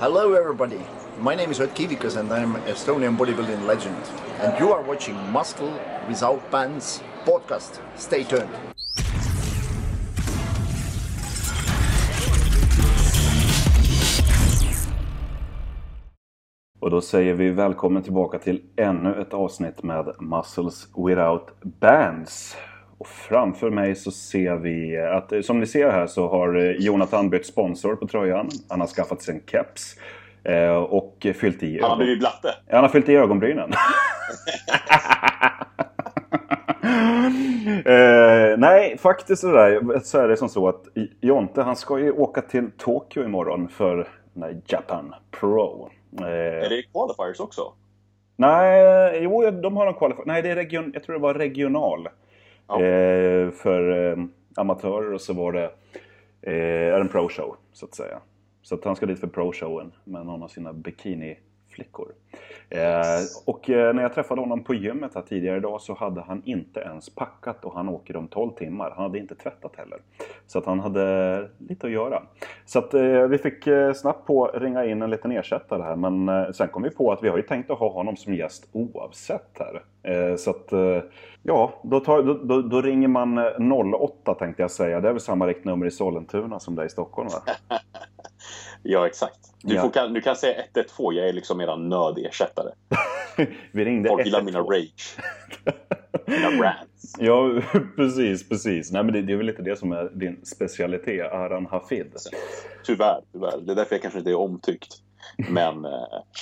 Hello everybody, my name is Red Kivikas and I'm Estonian bodybuilding legend. And you are watching Muscle Without Bands podcast. Stay tuned. Och då säger vi välkommen tillbaka till ännu ett avsnitt med Muscles Without Bands. Och framför mig så ser vi att som ni ser här så har Jonathan bytt sponsor på tröjan. Han har skaffat sig en keps. eh, Och fyllt i Han har blivit blatte. Han har fyllt i ögonbrynen. eh, nej, faktiskt så, där, så är det som så att Jonte han ska ju åka till Tokyo imorgon för där Japan Pro. Eh, Är det qualifiers också? Nej, jo de har en qualifier. Nej, det är region, jag tror det var regional. Ja. Eh, för eh, amatörer och så var det eh, en pro-show så att säga. Så att han ska dit för pro-showen med någon av sina bikini flickor. Yes. och eh, när jag träffade honom på gymmet här tidigare idag så hade han inte ens packat och han åker om 12 timmar. Han hade inte tvättat heller. Så att han hade lite att göra. Så att eh, vi fick snabbt på ringa in en liten ersättare här men sen kom vi på att vi har ju tänkt att ha honom som gäst oavsett här. Så att ja, då, tar, då, då, då ringer man 08 tänkte jag säga. Det är väl samma riktnummer i Sollentuna som det är i Stockholm va? Ja, exakt. Du, Ja. får, kan, du kan säga 112. Jag är liksom era nödersättare. vi ringde Folk gillar 112. mina rage. Mina rants. Ja, precis, precis. Nej, men det, det är väl lite det som är din specialitet, Aran Hafid. Tyvärr, tyvärr. Det är därför jag kanske inte är omtyckt. Men, eh,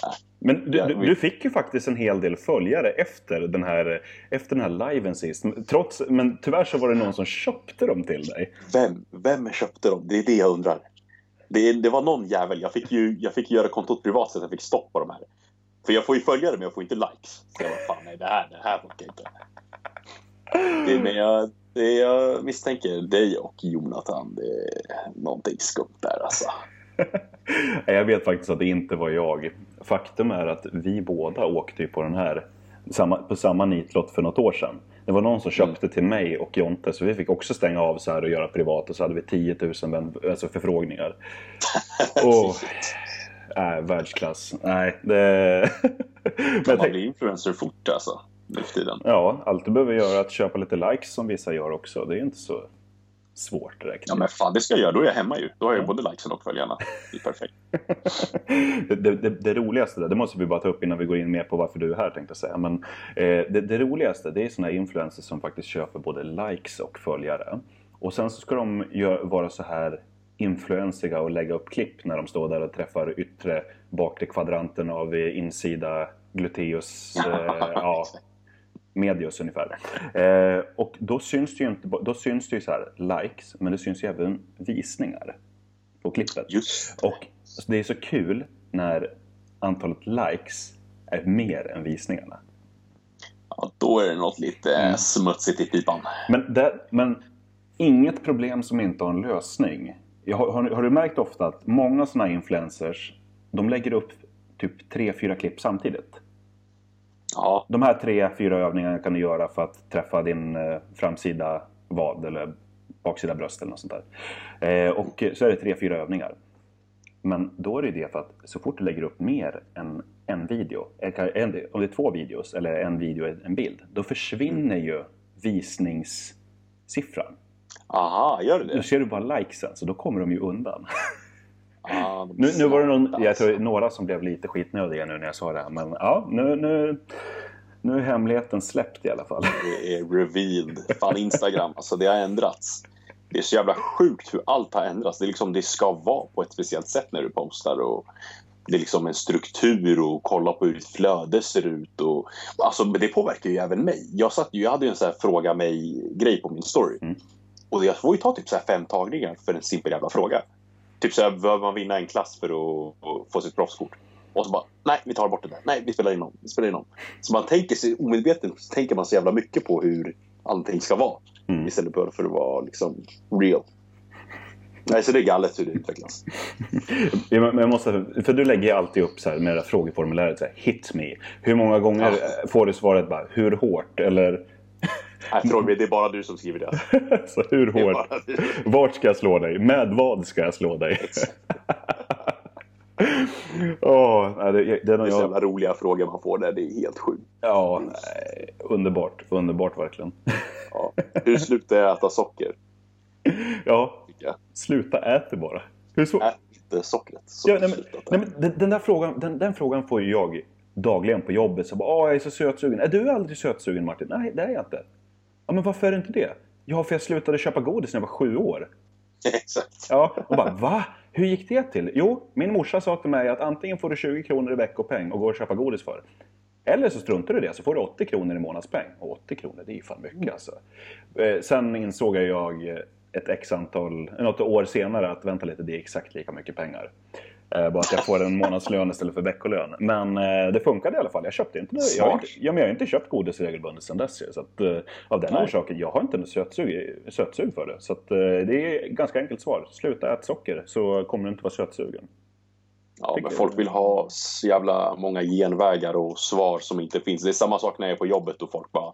nej. Men du, du, du fick ju faktiskt en hel del följare efter den här, efter den här liven sist. Trots, men tyvärr så var det någon som köpte dem till dig. vem, vem köpte dem? Det är det jag undrar. Det, det var någon jävel. Jag fick ju jag fick göra kontot privat så att jag fick stopp på de här. För jag får ju följare men jag får inte likes. Så jag bara, fan nej det här, det här funkar inte. Det, men jag, det, jag misstänker dig och Jonathan. Det är någonting skumt där alltså. Jag vet faktiskt att det inte var jag. Faktum är att vi båda åkte ju på den här samma, på samma nitlott för något år sedan. Det var någon som köpte till mig och Jonte så vi fick också stänga av så här och göra privat och så hade vi 10 000 vän- alltså förfrågningar. Och, nej, världsklass. Nej, det... Man blir influencer fort alltså. Nu för tiden. ja, allt du behöver göra är att köpa lite likes som vissa gör också. Det är inte så svårt direkt. Ja men fan det ska jag göra. Då är jag hemma ju. Då har jag både likesen och följarna. Det är perfekt. det, det, det, roligaste, där, det måste vi bara ta upp innan vi går in mer på varför du är här tänkte jag säga. Men eh, det, det roligaste det är såna här influencers som faktiskt köper både likes och följare. Och sen så ska de gö- vara så här influensiga och lägga upp klipp när de står där och träffar yttre bakre kvadranten av eh, insida gluteus. Eh, ja, medius ungefär. Eh, och då syns det ju inte, då syns det ju så här likes, men det syns ju även visningar på klippet. Just. Och det är så kul när antalet likes är mer än visningarna. Ja, då är det något lite Mm. smutsigt i pipan. Men, det, men inget problem som inte har en lösning. Har, har, har du märkt ofta att många sådana här influencers, de lägger upp typ tre, fyra klipp samtidigt? Ja, De här tre, fyra övningarna kan du göra för att träffa din eh, framsida vad eller baksida bröst eller något sånt där. Eh, och så är det tre, fyra övningar. Men då är det det för att så fort du lägger upp mer än en video, eller en, om det är två videos eller en video och en bild, då försvinner ju visningssiffran. aha, gör det det? ser du bara likesen, så då kommer de ju undan. Ah, Nu, nu var det någon, jag tror alltså. några som blev lite skitnödiga nu när jag sa det här, men ja, nu, nu, nu är hemligheten släppt i alla fall. Det är revealed. Fan, Instagram, alltså det har ändrats. Det är så jävla sjukt hur allt har ändrats. Det, är liksom, det ska vara på ett speciellt sätt när du postar. Och det är liksom en struktur och kolla på hur ditt flöde ser ut. Och, alltså, det påverkar ju även mig. Jag, satt, jag hade ju en här fråga mig-grej på min story. Mm. Och jag får ju ta typ så här fem tagningar för en simpel jävla fråga. Typ så här, behöver man vinna en klass för att, få sitt proffskort? Och så bara, nej vi tar bort det där. Nej, vi spelar in om. Vi spelar in om. Så man tänker sig, omedvetet så tänker man så jävla mycket på hur allting ska vara. Mm. Istället för att vara liksom real. Nej, så det är galet hur det utvecklas. Men jag måste, för du lägger ju alltid upp så här med det här frågeformuläret, så här, hit me. Hur många gånger Ja. eh, får du svaret bara, hur hårt? Eller Nej, mig, det är bara du som skriver det. så hur hårt? Vart ska jag slå dig? Med vad ska jag slå dig? Nej, det, det är Det är så jag. jävla roliga frågor man får där. Det är helt sjukt. Ja, nej, underbart. Underbart verkligen. Ja. Hur slutar jag äta socker? Ja, sluta äta bara. Hur så? Ät inte sockret. Så Ja, nej, men, nej, men den, den där frågan, den, den frågan får ju jag dagligen på jobbet. Så bara, jag är så sötsugen. Är du aldrig sötsugen Martin? Nej, det är jag inte. Ja, men varför är du inte det? Ja, för jag slutade köpa godis när jag var sju år. Exakt. Ja, och bara va? Hur gick det till? Jo, min morsa sa till mig att antingen får du 20 kronor i veckopeng och går och köpa godis för. Eller så struntar du i det så får du 80 kronor i månadspeng. Och 80 kronor, det är ju fan mycket alltså. Eh, sen insåg jag ett x antal, något år senare att vänta lite, det är exakt lika mycket pengar. Eh, bara att jag får en månadslön istället för veckolön. Men eh, det funkade i alla fall. Jag köpte inte det. Jag har inte, ja, men jag har inte köpt godis regelbundet sedan dess. Så att, eh, av den Nej. orsaken, jag har inte något sötsug, sötsug för det. Så att, det är ganska enkelt svar. Sluta äta socker så kommer du inte vara sötsugen. Ja, men folk vill ha så jävla många genvägar och svar som inte finns. Det är samma sak när jag är på jobbet och folk bara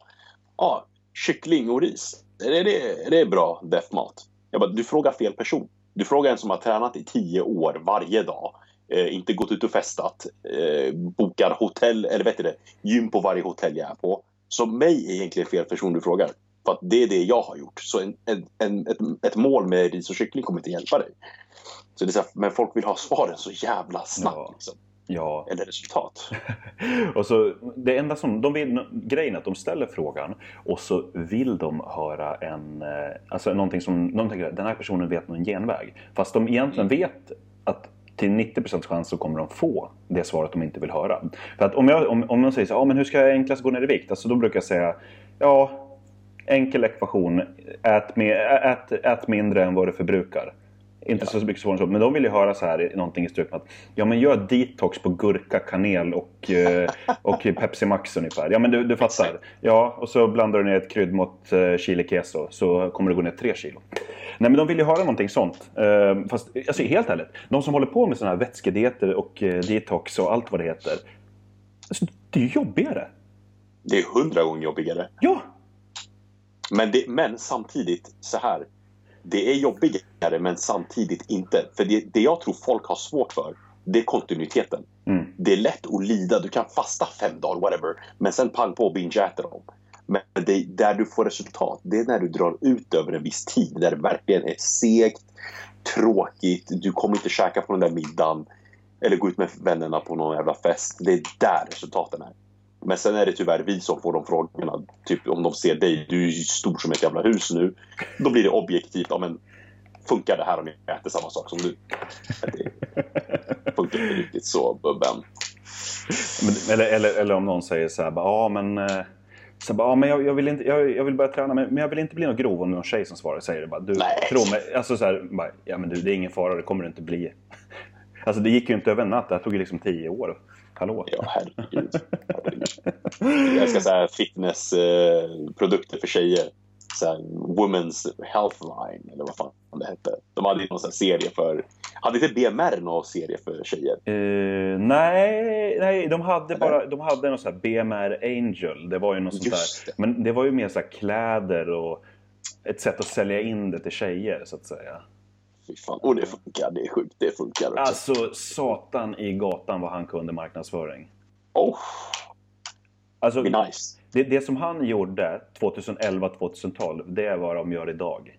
Ja, kyckling och ris. Är det, är det bra deftmat? Jag bara, du frågar fel person. Du frågar en som har tränat i tio år varje dag. Eh, inte gått ut och festat. Eh, bokar hotell, eller vet du det, gym på varje hotell jag är på. Så mig är egentligen fel person du frågar. För att det är det jag har gjort. Så en, en, en, ett, ett mål med ris och kyckling kommer inte hjälpa dig. Så det är så här, men folk vill ha svaren så jävla snabbt. Ja. Liksom. Ja, Eller resultat. och så det enda som, de vill, grejen är att de ställer frågan och så vill de höra en, eh, alltså någonting som, de tänker att den här personen vet någon genväg. Fast de egentligen vet att till 90% chans så kommer de få det svaret de inte vill höra. För att om, jag, om, om någon säger så ah, men hur ska jag enklast gå ner i vikt? Alltså då brukar jag säga, ja, enkel ekvation, ät, med, ät, ät mindre än vad du förbrukar. Inte så mycket svårare än så. Men de vill ju höra så här, någonting i stuk med att ja, men gör detox på gurka, kanel och, eh, och Pepsi Max ungefär. Ja, men du, du fattar. Ja, och så blandar du ner ett kryddmått eh, chili queso så kommer du gå ner 3 kilo. Nej, men de vill ju höra någonting sånt. Eh, fast alltså, helt ärligt, de som håller på med sådana här vätskedieter och eh, detox och allt vad det heter. Alltså, det är ju jobbigare. Det är hundra gånger jobbigare. Ja, Men, det, men samtidigt så här. Det är jobbigare men samtidigt inte. För det, det jag tror folk har svårt för det är kontinuiteten. Mm. Det är lätt att lida. Du kan fasta fem dagar, whatever. Men sen pang på och binge-äter dem. Men det, där du får resultat, det är när du drar ut över en viss tid. Där det verkligen är segt, tråkigt. Du kommer inte käka på den där middagen. Eller gå ut med vännerna på någon jävla fest. Det är där resultaten är. Men sen är det tyvärr vi som får de frågorna. Typ om de ser dig, du är ju stor som ett jävla hus nu. Då blir det objektivt, ja men funkar det här om jag äter samma sak som du? Det funkar inte riktigt så, Bubben. Eller, eller, eller om någon säger så här, ja men... eh, Så bara, ja, men jag, jag, vill inte, jag, jag vill börja träna men, men jag vill inte bli någon grov om någon tjej som svarar säger det bara. Du, Nej. tro mig. Alltså så här, bara, ja men du det är ingen fara, det kommer det inte bli. Alltså det gick ju inte över en natt, det här tog ju liksom tio år. Hallå? Ja, herregud. herregud. Jag så här fitnessprodukter för tjejer. Så här, Women's Health Line, eller vad fan det hette. De hade ju någon sån serie för... Hade inte BMR någon serie för tjejer? Eh, nej, nej, de hade bara de hade någon sån här BMR Angel. Det var ju något sånt Just där. Men det var ju mer så kläder och ett sätt att sälja in det till tjejer så att säga. Fy fan. Och det funkar, det är sjukt. Det funkar också. Alltså satan i gatan vad han kunde marknadsföring. Oh, Alltså, det nice. det, det som han gjorde 2011-2012, det är vad de gör idag.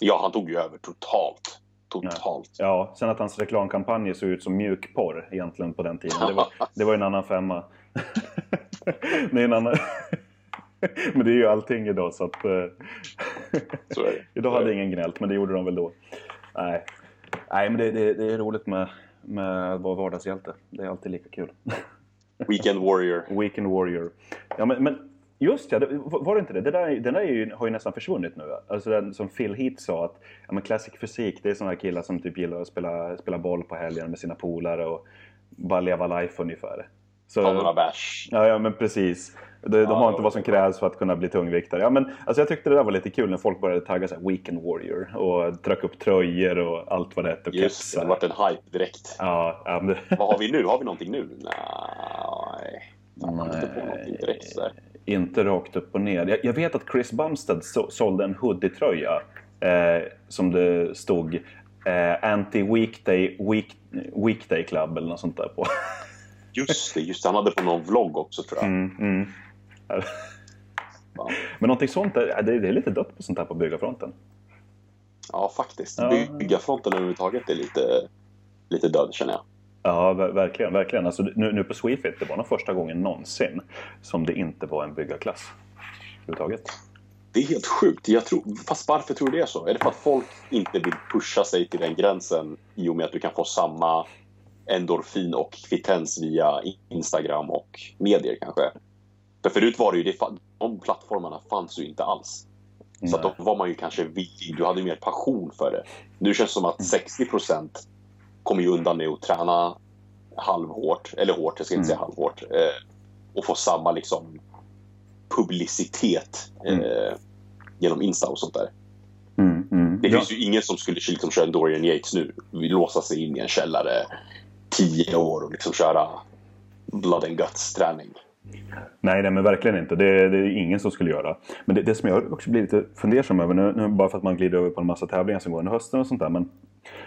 Ja, han tog ju över totalt. Totalt. Ja, sen att hans reklamkampanjer såg ut som mjukporr egentligen på den tiden. Det var, det var en annan femma. det är en annan... men det är ju allting idag så att... eh, Så idag hade ingen gnällt, men det gjorde de väl då. Nej, Nej men det, det, det är roligt med, med att vara vardagshjälte. Det är alltid lika kul. Weekend Warrior. Weekend Warrior. Ja, men, men just ja, det, var det inte det? Det där, den där är ju, har ju nästan försvunnit nu. Alltså den som Phil Heath sa att ja, men classic fysik, det är sådana killar som typ gillar att spela, spela boll på helgen med sina polare och bara leva life ungefär. Så, Ta några bärs. Ja, ja men precis. De, de har inte vad som krävs för att kunna bli tungviktare. Ja, men, alltså, jag tyckte det där var lite kul när folk började tagga så här, Weekend Warrior och trycka upp tröjor och allt vad det hette. Just det, det vart en hype direkt. Ja, ja, men, Vad har vi nu? Har vi någonting nu? Nej. Jag har inte på någonting direkt. Inte rakt upp och ner. Jag, jag vet att Chris Bumstead så, sålde en hoodie-tröja eh, som det stod eh, Anti-Weekday week, weekday Club eller något sånt där på. Just det, just det. Han hade på någon vlogg också tror jag. Mm, mm. Men någonting sånt, är, det, är lite dött på sånt här på byggarfronten. Ja, faktiskt. Ja. Byggarfronten överhuvudtaget är lite, lite död känner jag. Ja, ver- verkligen. verkligen. Alltså, nu, nu på Swefit, det var nog första gången någonsin som det inte var en byggarklass. Överhuvudtaget. Det är helt sjukt. Jag tror, fast varför tror du det är så? Är det för att folk inte vill pusha sig till den gränsen i och med att du kan få samma endorfin och kvittens via Instagram och medier kanske? För förut var det ju det, de plattformarna fanns ju inte alls. Så då var man ju kanske villig, du hade mer passion för det. Nu känns det som att 60% kommer ju undan med att träna halvhårt, eller hårt, jag ska inte Mm. säga halvhårt, eh, och få samma liksom publicitet eh, genom Insta och sånt där. Mm, mm. Det Ja. finns ju ingen som skulle liksom köra en Dorian Yates nu, låsa sig in i en källare tio år och liksom köra blood and guts träning. Nej, nej, men verkligen inte. Det, det är ingen som skulle göra. Men det, det som jag också blir lite fundersam över, nu, nu bara för att man glider över på en massa tävlingar som går under hösten och sånt där. Men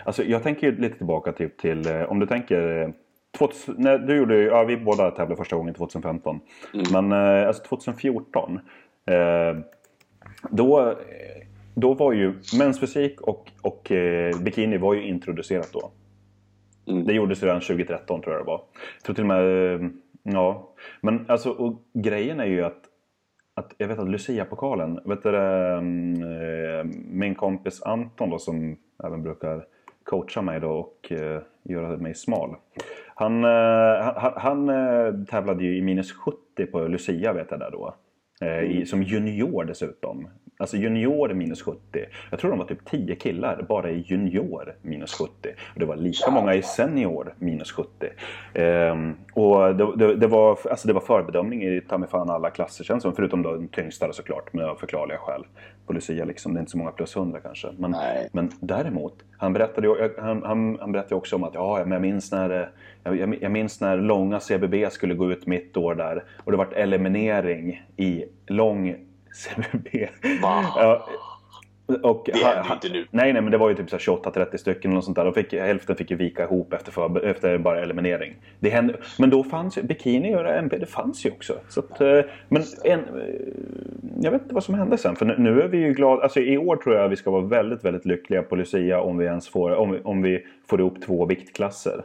alltså, jag tänker lite tillbaka till, till eh, om du tänker eh, 2000, när du gjorde, ja, vi båda tävlade första gången 2015. Mm. Men eh, alltså 2014. Eh, då, eh, då var ju mensfysik och, och eh, bikini var ju introducerat då. Mm. Det gjordes redan 2013 tror jag det var. Jag tror till och med... eh, Ja. Men alltså, och grejen är ju att, att jag vet att Lucia-pokalen, vet du, eh, min kompis Anton då, som även brukar coacha mig då och eh, göra mig smal. Han, eh, han, han eh, tävlade ju i minus 70 på Lucia vet jag där då. Eh, i, som junior dessutom. Alltså junior minus 70. Jag tror de var typ 10 killar bara i junior minus 70. Och det var lika många i senior minus 70. Ehm, och det, det, det, var, alltså det var förbedömning i ta fan alla klasser känns som. Förutom då den tyngsta såklart med av förklarliga skäl. På Lucia liksom. Det är inte så många plus 100 kanske. Men, Nej. men däremot, han berättade, han, han, han berättade också om att ja, men jag minns när jag minns när långa CBB skulle gå ut mitt år där och det vart eliminering i lång CBB. Va? Ja, och Det ju inte nu. Nej, nej, men det var ju typ så här 28-30 stycken något sånt där. Och fick, hälften fick ju vika ihop efter, för, efter bara eliminering. Det hände, men då fanns ju bikini och MP, det fanns ju också. Så att, eh, men en, eh, jag vet inte vad som hände sen. För nu, nu är vi ju glada. Alltså i år tror jag vi ska vara väldigt, väldigt lyckliga på Lucia om vi ens får, om vi, om vi får ihop två viktklasser.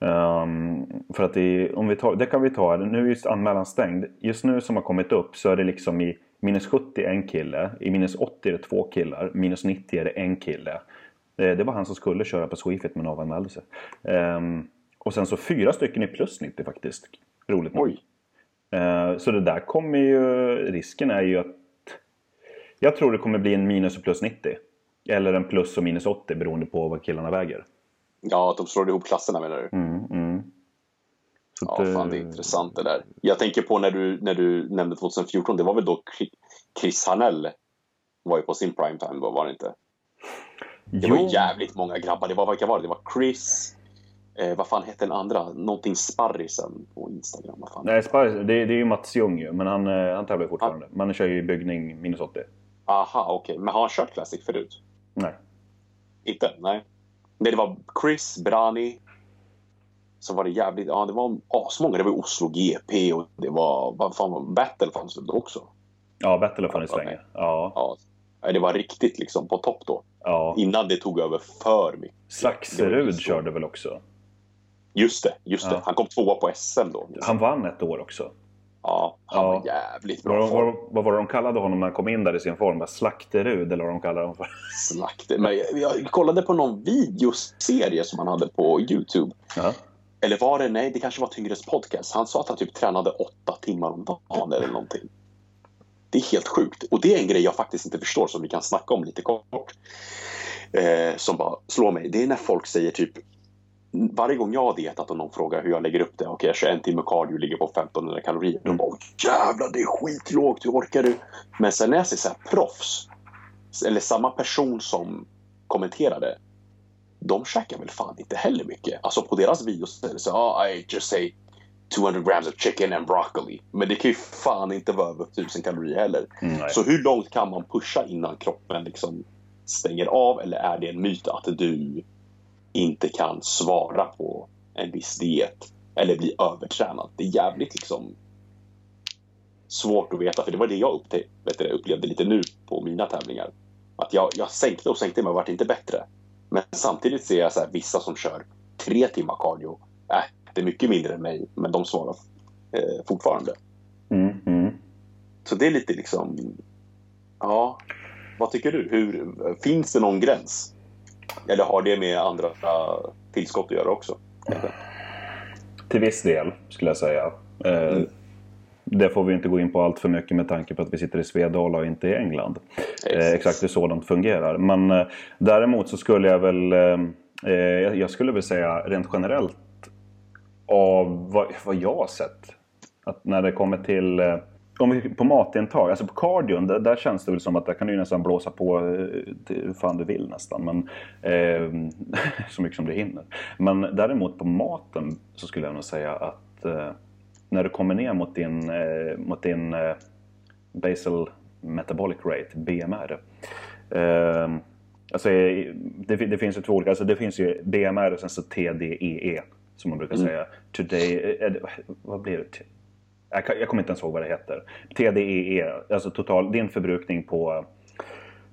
Ehm, för att det, om vi tar, det kan vi ta. Nu är just anmälan stängd. Just nu som har kommit upp så är det liksom i minus 70 en kille. I minus 80 är det två killar. Minus 90 är det en kille. Det, det var han som skulle köra på Swefit men avanmälde sig. Ehm, och sen så fyra stycken i plus 90 faktiskt. Roligt nog. Eh, Så det där kommer ju... Risken är ju att... Jag tror det kommer bli en minus och plus 90. Eller en plus och minus 80 beroende på vad killarna väger. Ja, att de slår ihop klasserna menar du? Mm, mm. Så Ja, att, fan det är eh, intressant det där. Jag tänker på när du, när du nämnde 2014, det var väl då Chri- Chris Harnell var ju på sin primetime då, var det inte? Det var jo, ju jävligt många grabbar. Det var, vilka var det? Det var Chris, eh, vad fan hette den andra? Någonting Sparrisen på Instagram. Vad fan? Nej, Spice, det, det är ju Mats Ljung ju, men han, eh, han tävlar ju fortfarande. Man kör ju byggning minus 80. Aha, okej. Men har han kört Classic förut? Nej. Inte? Nej. Nej, det var Chris, Brani. Så var det jävligt, ja det var asmånga. Det var Oslo GP och det var, vad fan var Battle fanns väl då också? Ja, Battle har funnits länge. Ja, Ja. Det var riktigt liksom på topp då. ja. Innan det tog över för mycket. Det Saxerud körde väl också? Just det, just det. Ja. Han kom tvåa på SM då. Han vann ett år också. Ja, han Ja. var jävligt Vad, bra form. vad, vad var det de kallade honom när han kom in där i sin form? Slakterud eller vad de kallade honom för? Slakt. Men jag, jag kollade på någon videoserie som han hade på Youtube. Ja. Eller var det, nej det kanske var Tyngres podcast. Han sa att han typ tränade åtta timmar om dagen eller någonting. Det är helt sjukt. Och det är en grej jag faktiskt inte förstår som vi kan snacka om lite kort. Eh, som bara slår mig. Det är när folk säger typ varje gång jag har dietat och någon frågar hur jag lägger upp det. Okej, jag kör en timme cardio ligger på 1500 kalorier. De bara jävlar det är skitlågt, hur orkar du? Men sen när jag ser så här proffs. Eller samma person som kommenterade. De käkar väl fan inte heller mycket. Alltså på deras videos är det så ah, I just say 200 grams of chicken and broccoli. Men det kan ju fan inte vara över 1000 kalorier heller. Mm. Så hur långt kan man pusha innan kroppen liksom stänger av eller är det en myt att du inte kan svara på en viss diet eller bli övertränad? Det är jävligt liksom svårt att veta, för det var det jag du, upplevde lite nu på mina tävlingar. Att jag, jag sänkte och sänkte men vart inte bättre. Men samtidigt ser jag så här, vissa som kör tre timmar cardio, äter mycket mindre än mig, men de svarar eh, fortfarande. Mm, mm. Så det är lite liksom... Ja, vad tycker du? Hur, finns det någon gräns? Eller har det med andra tillskott att göra också? Till viss del skulle jag säga. Eh, Mm. Det får vi inte gå in på allt för mycket med tanke på att vi sitter i Svedala och inte i England. Eh, exakt hur sådant fungerar. Men eh, däremot så skulle jag väl... Eh, jag skulle väl säga rent generellt av vad, vad jag har sett. Att när det kommer till... Om vi, på matintag, alltså på cardion, där, där känns det väl som att där kan du ju nästan blåsa på hur fan du vill nästan. Men, eh, så mycket som du hinner. Men däremot på maten så skulle jag nog säga att eh, när du kommer ner mot din, eh, mot din eh, basal metabolic rate, BMR. Eh, alltså, eh, det, det finns ju två olika, alltså det finns ju BMR och sen så TDEE som man brukar säga. Today, eh, vad blir det? Jag, jag kommer inte ens ihåg vad det heter. TDEE, alltså total, din förbrukning på,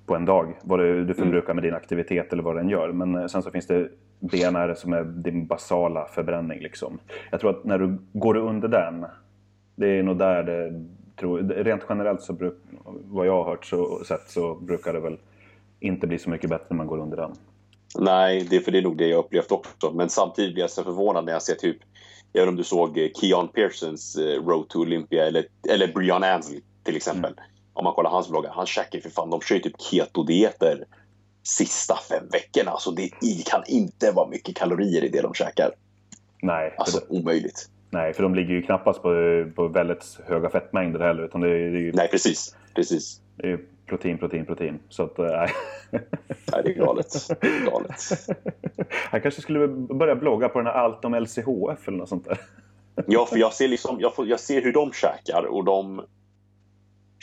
på en dag. Vad du, du förbrukar med din aktivitet eller vad den gör. Men eh, sen så finns det BMR som är din basala förbränning. Liksom. Jag tror att när du går under den, det är nog där det tror, rent generellt så bruk, vad jag har hört så, sett så brukar det väl inte bli så mycket bättre när man går under den. Nej, det för det är nog det jag upplevt också. Men samtidigt blir jag så förvånad när jag ser typ, jag vet om du såg eh, Keon Pearsons eh, Road to Olympia eller, eller Brian Ansley till exempel. Om man kollar hans bloggar, han käkar ju för fan, de kör ju typ keto-dieter sista fem veckorna. Så det kan inte vara mycket kalorier i det de käkar. Nej, Alltså de, omöjligt. nej, för de ligger ju knappast på, på väldigt höga fettmängder heller. Utan det är, det är ju Nej, precis. Precis. det är protein, protein, protein. Så att, eh, nej. Nej, det är galet. Det är galet. Han kanske skulle börja blogga på den här Allt om LCHF eller något sånt där. Ja, för jag ser, liksom, jag, får, jag ser hur de käkar och de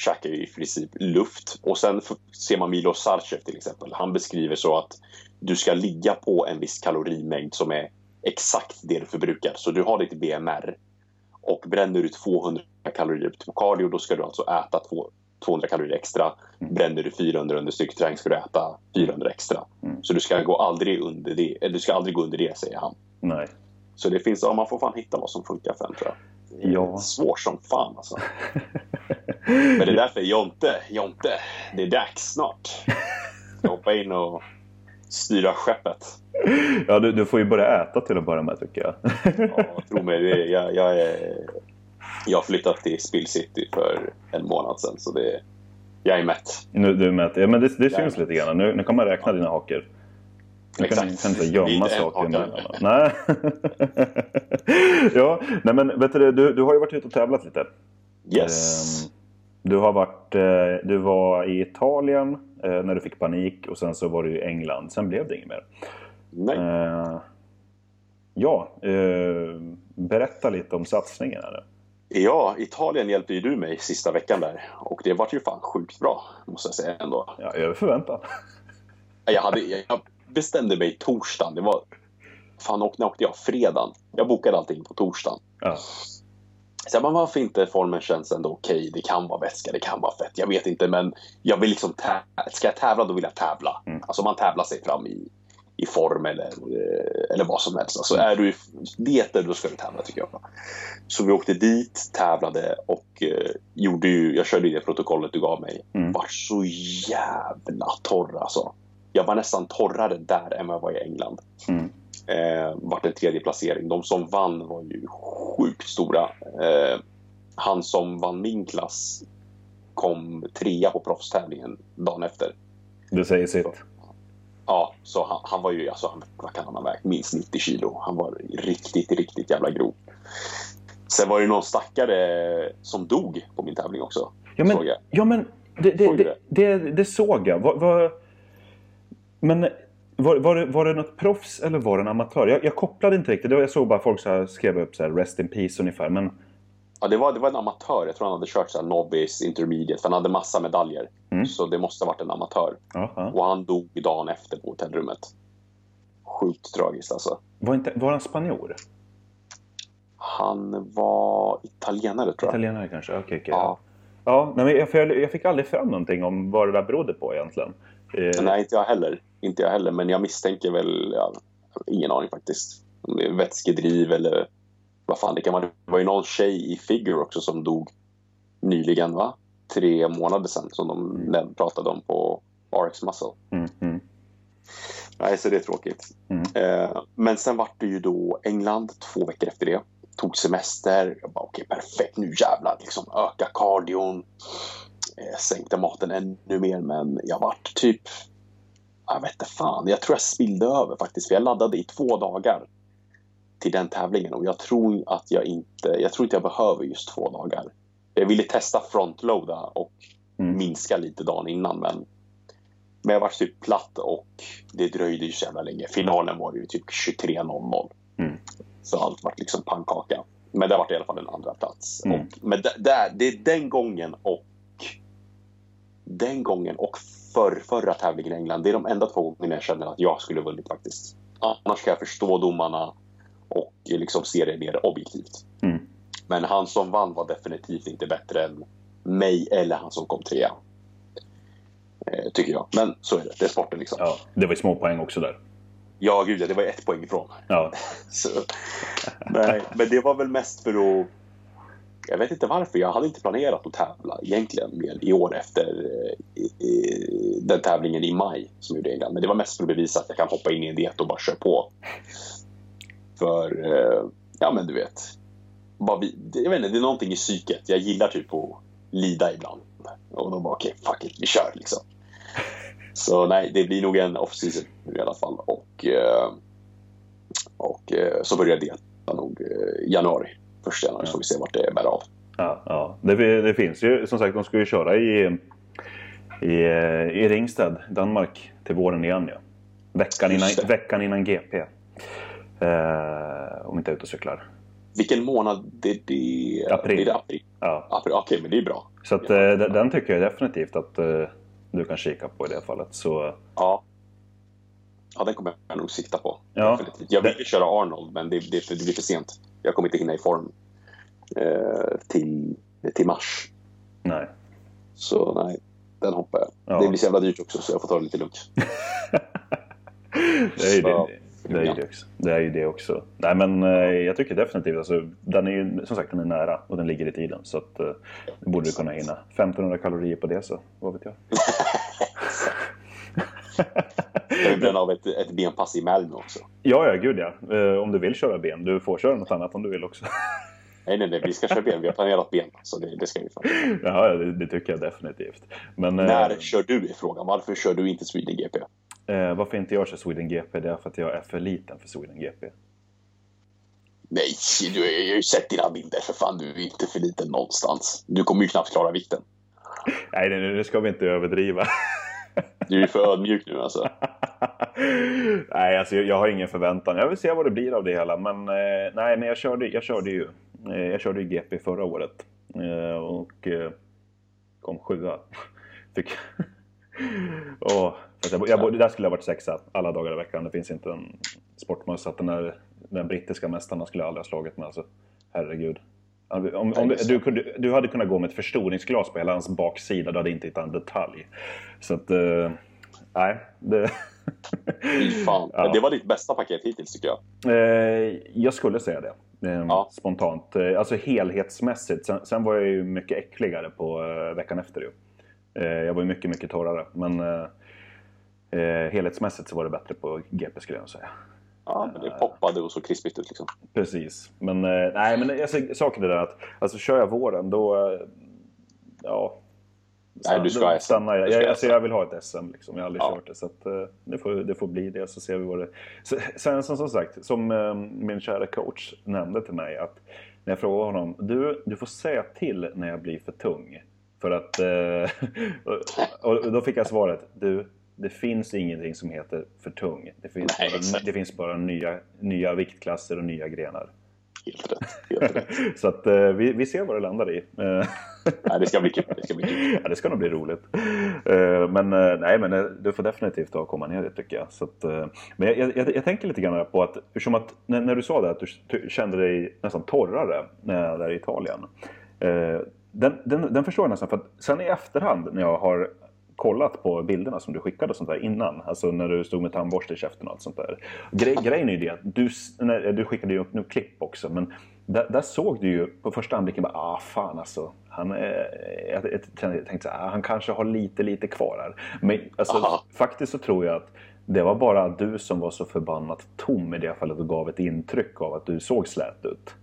käkar ju i princip luft. Och sen ser man Milo Sarcev till exempel. Han beskriver så att du ska ligga på en viss kalorimängd som är exakt det du förbrukar. Så du har ditt BMR och bränner du 200 kalorier på cardio då ska du alltså äta två- 200 kalorier extra. Bränner du 400 under styrketräning ska du äta 400 extra. Mm. Så du ska gå aldrig under det, du ska aldrig gå under det säger han. Nej. Så det finns, ja, man får fan hitta vad som funkar för en tror jag. Är Ja. svårt som fan alltså. Men det är därför Jonte, Jonte, det är dags snart. Ska hoppa in och styra skeppet. Ja, du, du får ju börja äta till att börja med tycker jag. Ja, tro mig, det är, jag, jag, är, jag har flyttat till Spill City för en månad sedan så det, jag är mätt. Nu, du med, ja, men det, det syns Ja. lite grann. Nu, nu kan man räkna dina hakor. Nu kan, Exakt. inte gömma saker emellan. Nej. ja, nej men vet du, du, du har ju varit ute och tävlat lite. Yes. Ehm, Du har varit, eh, du var i Italien eh, när du fick panik och sen så var du i England. Sen blev det inget mer. Nej. Eh, Ja, eh, berätta lite om satsningen. Här. Ja, Italien hjälpte ju du mig sista veckan där. Och det var ju fan sjukt bra, måste jag säga ändå. Ja, över förväntan. Jag, hade, jag bestämde mig torsdagen. Det var... Fan, åkte, när åkte jag? Fredagen. Jag bokade allting på torsdagen. Ja. Så jag bara, varför inte formen känns ändå okej? Det kan vara vätska, det kan vara fett. Jag vet inte, men jag vill liksom. Ska jag tävla, då vill jag tävla. Mm. Alltså man tävlar sig fram i, i form eller, eh, eller vad som helst. Alltså är du i dieter, då ska du tävla tycker jag. Så vi åkte dit, tävlade och eh, gjorde ju, jag körde ju det protokollet du gav mig. Mm. Var så jävla torr alltså. Jag var nästan torrare där än vad jag var i England. Mm. Eh, vart en tredje placering. De som vann var ju sjukt stora. Eh, han som vann min klass kom trea på proffstävlingen dagen efter. Det säger sitt. Ja, så han, han var ju, alltså, han, vad kan han ha vägt? Minst 90 kilo. Han var riktigt, riktigt jävla grov. Sen var det någon stackare som dog på min tävling också. Ja men, såg jag. ja, men det, det, Såg du det, det, det såg jag. Var, var, men var, var, det, var det något proffs eller var det en amatör? Jag, jag kopplade inte riktigt. Jag såg bara folk så här, skrev upp så här, “Rest in peace” ungefär. Men Ja, det var, det var en amatör. Jag tror han hade kört så här novice, intermediate, för han hade massa medaljer. Mm. Så det måste ha varit en amatör. Ja, ja. Och han dog dagen efter på hotellrummet. Sjukt tragiskt alltså. Var, inte, var han spanjor? Han var italienare tror jag. Italienare kanske? Okej, okej. Ja. Ja, nej, men jag, för jag, jag fick aldrig fram någonting om vad det där berodde på egentligen. Eh, Nej, inte jag heller. Inte jag heller, men jag misstänker väl... Ja, ingen aning faktiskt. Om det är vätskedriv eller vad fan det kan vara. Det var ju någon tjej i Figure också som dog nyligen, va? Tre månader sedan som de mm. pratade om på RX Muscle. Mm, mm, Nej, så det är tråkigt. Mm. Eh, men sen vart det ju då England två veckor efter det. Tog semester. Jag bara okej, perfekt. Nu jävlar. Liksom, öka cardion. Eh, sänkte maten ännu mer, men jag vart typ... Jag vet inte fan. Jag tror jag spillde över faktiskt. För jag laddade i två dagar till den tävlingen och jag tror att jag inte... Jag tror inte jag behöver just två dagar. Jag ville testa frontloada och Mm. minska lite dagen innan, men men jag var typ platt och det dröjde ju så jävla länge. Finalen var ju typ 23.00. Mm. Så allt var liksom pannkaka. Men det var i alla fall en andra plats. Mm. Och, men det, det, är- det är den gången och den gången och för, förra tävlingen i England. Det är de enda två gångerna jag känner att jag skulle vunnit faktiskt. Annars kan jag förstå domarna och liksom se det mer objektivt. Mm. Men han som vann var definitivt inte bättre än mig eller han som kom trea. Eh, tycker jag. Men så är det. Det är sporten liksom. Ja, Ja, det var ju små poäng också där. gud ja, det var ett poäng ifrån. Ja, Så, nej, men det var väl mest för att... Jag vet inte varför. Jag hade inte planerat att tävla egentligen mer i år efter eh, i, i, den tävlingen i maj som gjorde England. Men det var mest för att bevisa att jag kan hoppa in i en diet och bara köra på. För, eh, ja men du vet. Bara vi, jag vet inte, det är någonting i psyket. Jag gillar typ att lida ibland. Och då bara okej, fuck it, vi kör liksom. Så nej, det blir nog en off-season i alla fall. Och, eh, och eh, så börjar det nog i januari. Första januari så får vi se vart det bär av. ja, ja. Det, det finns ju, som sagt, de ska ju köra i, i, i Ringsted, Danmark, till våren igen. Ja. Veckan, innan, veckan innan GP. Eh, om inte jag är ute och cyklar. Vilken månad det är det? April. Är det april? Ja. april. Okej, men det är bra. Så att, Ja. eh, den- tycker jag definitivt att eh, du kan kika på i det fallet. Så, Ja. Ja, den kommer jag nog sikta på. Ja. Definitivt. Jag vill köra Arnold, men det, det, det blir för sent. Jag kommer inte hinna i form eh, till, till mars. nej. Så nej, den hoppar jag. Ja. Det blir så jävla dyrt också, så jag får ta det lite lugnt. Det är ju det, det, är ju det, också. det är ju det också. Nej men eh, jag tycker definitivt alltså, den är ju som sagt den är nära och den ligger i tiden. Så att eh, borde du kunna hinna. 1500 kalorier på det så, vad vet jag. Jag vill bränna av ett, ett benpass i Malmö också. Ja, ja, gud ja. Eh, om du vill köra ben. Du får köra något annat om du vill också. Nej, nej, nej, vi ska köra ben. Vi har planerat ben, så det, det ska vi fan. Ja, det, det tycker jag definitivt. Men eh, När kör du i frågan? Varför kör du inte Sweden GP? eh, varför inte jag kör Sweden GP? Det är för att jag är för liten för Sweden GP. Nej, du jag har ju sett dina bilder för fan. Du är inte för liten någonstans. Du kommer ju knappt klara vikten. Nej, nu ska vi inte överdriva. Du är för ödmjuk nu alltså. nej, alltså jag, har ingen förväntan. Jag vill se vad det blir av det hela. Men eh, nej, men jag körde, jag körde ju. Eh, jag körde ju GP förra året. Eh, och eh, kom sjua. Fick... oh, fast jag, jag, där skulle jag varit sexa alla dagar i veckan. Det finns inte en sportmössa den där, den brittiska mästaren skulle jag aldrig ha slagit med. Alltså, herregud. Om, om, du, kunde, du hade kunnat gå med ett förstoringsglas på hela hans baksida. Du hade inte hittat en detalj. Så att... Eh, nej, det... Fy fan. Ja. Det var ditt bästa paket hittills tycker jag. Eh, jag skulle säga det. Eh, Ja. Spontant. Eh, alltså helhetsmässigt. Sen, sen var jag ju mycket äckligare på eh, veckan efter ju. Jag var ju mycket, mycket torrare. Men helhetsmässigt så var det bättre på GP skulle jag säga. Ja, men det poppade och så krispigt ut liksom. Precis. Men eh, nej, men alltså, saken är den att alltså, kör jag våren då... Eh, ja. Nej, du ska stannar jag. Jag, alltså, jag vill ha ett SM. Liksom. Jag har aldrig Ja. kört det. Så att, eh, det, får, det får bli det, så ser vi vad det... Sen som, som sagt, som min kära coach nämnde till mig att när jag frågade honom, du, du får säga till när jag blir för tung. För att... Och, och då fick jag svaret, du, det finns ingenting som heter för tung. Det finns, Nej, bara, det finns bara nya, nya viktklasser och nya grenar. Helt rätt. Helt rätt. Så att eh, vi, vi ser vad det landar i. Nej, det ska bli kul. Det ska bli kul. ja, det ska nog bli roligt. Eh, men eh, nej, men eh, du får definitivt ta och komma ner dit tycker jag. Så att, men jag, jag, jag tänker lite grann på att, som att när, när du sa det att du kände dig nästan torrare när, där i Italien. Den, den, den förstår jag nästan för att sen i efterhand när jag har kollat på bilderna som du skickade och sånt där innan. Alltså när du stod med tandborste i käften och allt sånt där. Grej, grejen är ju det att du, när, du skickade ju upp nu klipp också men där, där såg du ju på första anblicken bara ah fan alltså. Han, eh, jag, jag tänkte så här, ah, han kanske har lite lite kvar här. Men alltså, Aha. faktiskt så tror jag att det var bara du som var så förbannat tom i det fallet och gav ett intryck av att du såg slät ut.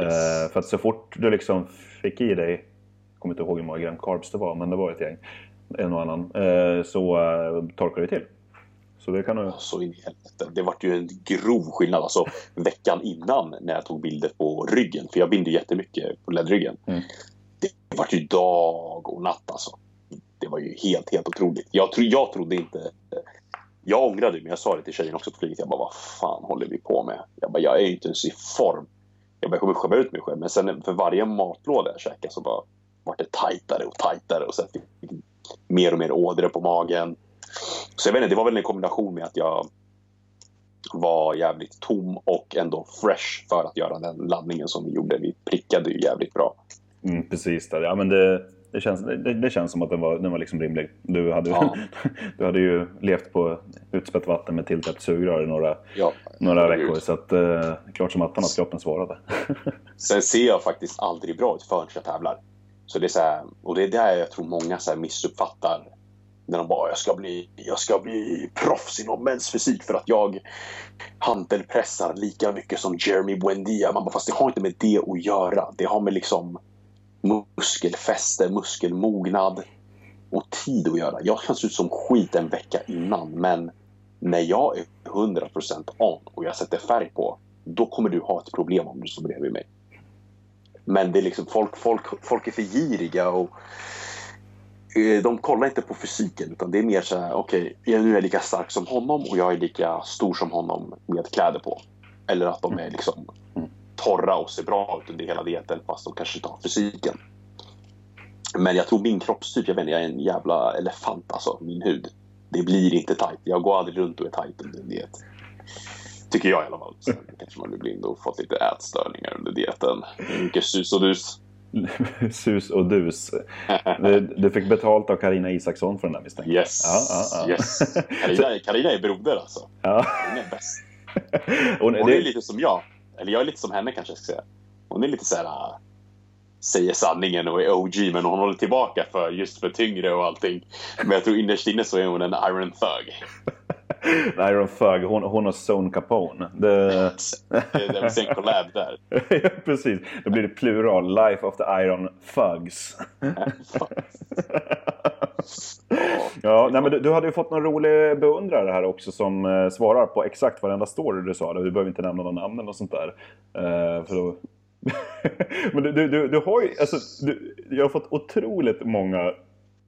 Yes. Eh, för att så fort du liksom fick i dig, jag kommer inte ihåg hur många gram carbs det var, men det var ett gäng, en och annan, eh, så eh, torkade det till. Så det kan du... Så in i helvete. Det vart ju en grov skillnad. Alltså, veckan innan när jag tog bilder på ryggen, för jag binder jättemycket på ledryggen. Mm. Det vart ju dag och natt alltså. Det var ju helt, helt otroligt. Jag, tro, jag trodde inte... Jag ångrade men jag sa det till tjejen också på flyget. Jag bara, vad fan håller vi på med? Jag bara, jag är ju inte ens i form. Jag bara, jag kommer skämma ut mig själv. Men sen för varje matlåda jag käkade så bara vart det tajtare och tajtare. Och sen fick mer och mer ådror på magen. Så jag vet inte, det var väl en kombination med att jag var jävligt tom och ändå fresh för att göra den laddningen som vi gjorde. Vi prickade ju jävligt bra. Mm, precis där. Ja, men det, det, känns, det, det känns som att den var, den var liksom rimlig. Du hade, Ja. du hade ju levt på utspätt vatten med tilltäppt sugrör i några, Ja, några veckor. Så att, eh, klart som attan att kroppen svarade. Sen ser jag faktiskt aldrig bra ut förrän jag tävlar. Så det är så här, och det är där jag tror många så här missuppfattar. När de bara, jag ska bli, jag ska bli proffs inom mäns fysik för att jag hantelpressar lika mycket som Jeremy Buendia. Man bara, fast det har inte med det att göra. Det har med liksom muskelfäste, muskelmognad och tid att göra. Jag kan se ut som skit en vecka innan men när jag är 100% on och jag sätter färg på då kommer du ha ett problem om du står bredvid mig. Men det är liksom folk, folk, folk är för giriga och eh, de kollar inte på fysiken utan det är mer så här, okej, jag nu är jag lika stark som honom och jag är lika stor som honom med kläder på. Eller att de är liksom torra och ser bra ut under hela dieten fast de kanske inte har fysiken. Men jag tror min kroppstyp, jag vet inte, jag är en jävla elefant alltså, min hud. Det blir inte tajt. Jag går aldrig runt och är tajt under en diet. Tycker jag i alla fall. Sen kanske man blir blind och fått lite ätstörningar under dieten. Mycket sus och dus. Sus och dus. Du, du fick betalt av Karina Isaksson för den där misstänker. Yes. Ja, ja, ja. yes. Carina, Carina är broder alltså. Ja. Hon är bäst. Och Hon det, är lite som jag. Eller jag är lite som henne kanske jag ska säga. Hon är lite så här. äh, Säger sanningen och är OG men hon håller tillbaka för just för tyngre och allting. Men jag tror innerst inne så är hon en Iron Thug. Iron Thug, hon, hon och Zone Capone. Det, Det är en collab där. Ja, Precis, då blir det plural. Life of the Iron Thugs. Ja, nej, men du, du hade ju fått någon rolig beundrare här också som eh, svarar på exakt varenda story du sa. Du behöver inte nämna någon namn eller sånt där. Eh, för då... men du, du, du, du har ju, alltså, du, jag har fått otroligt många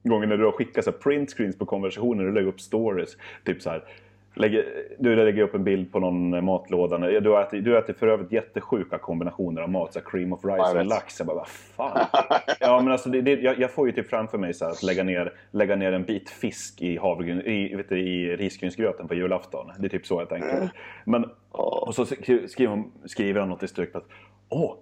gånger när du har skickat så här printscreens på konversationer och lägger upp stories. Typ så här. Lägger, du lägger upp en bild på någon matlåda. Du har ätit, du äter för övrigt jättesjuka kombinationer av mat. Så cream of rice och lax. Jag bara, vad fan. Ja, men alltså, det, det, jag, jag får ju typ framför mig så här, att lägga ner, lägga ner en bit fisk i, i, vet du, i risgrynsgröten på julafton. Det är typ så jag tänker. Men, Ja. och så sk- skriver, hon- skriver han något i stycket att Åh,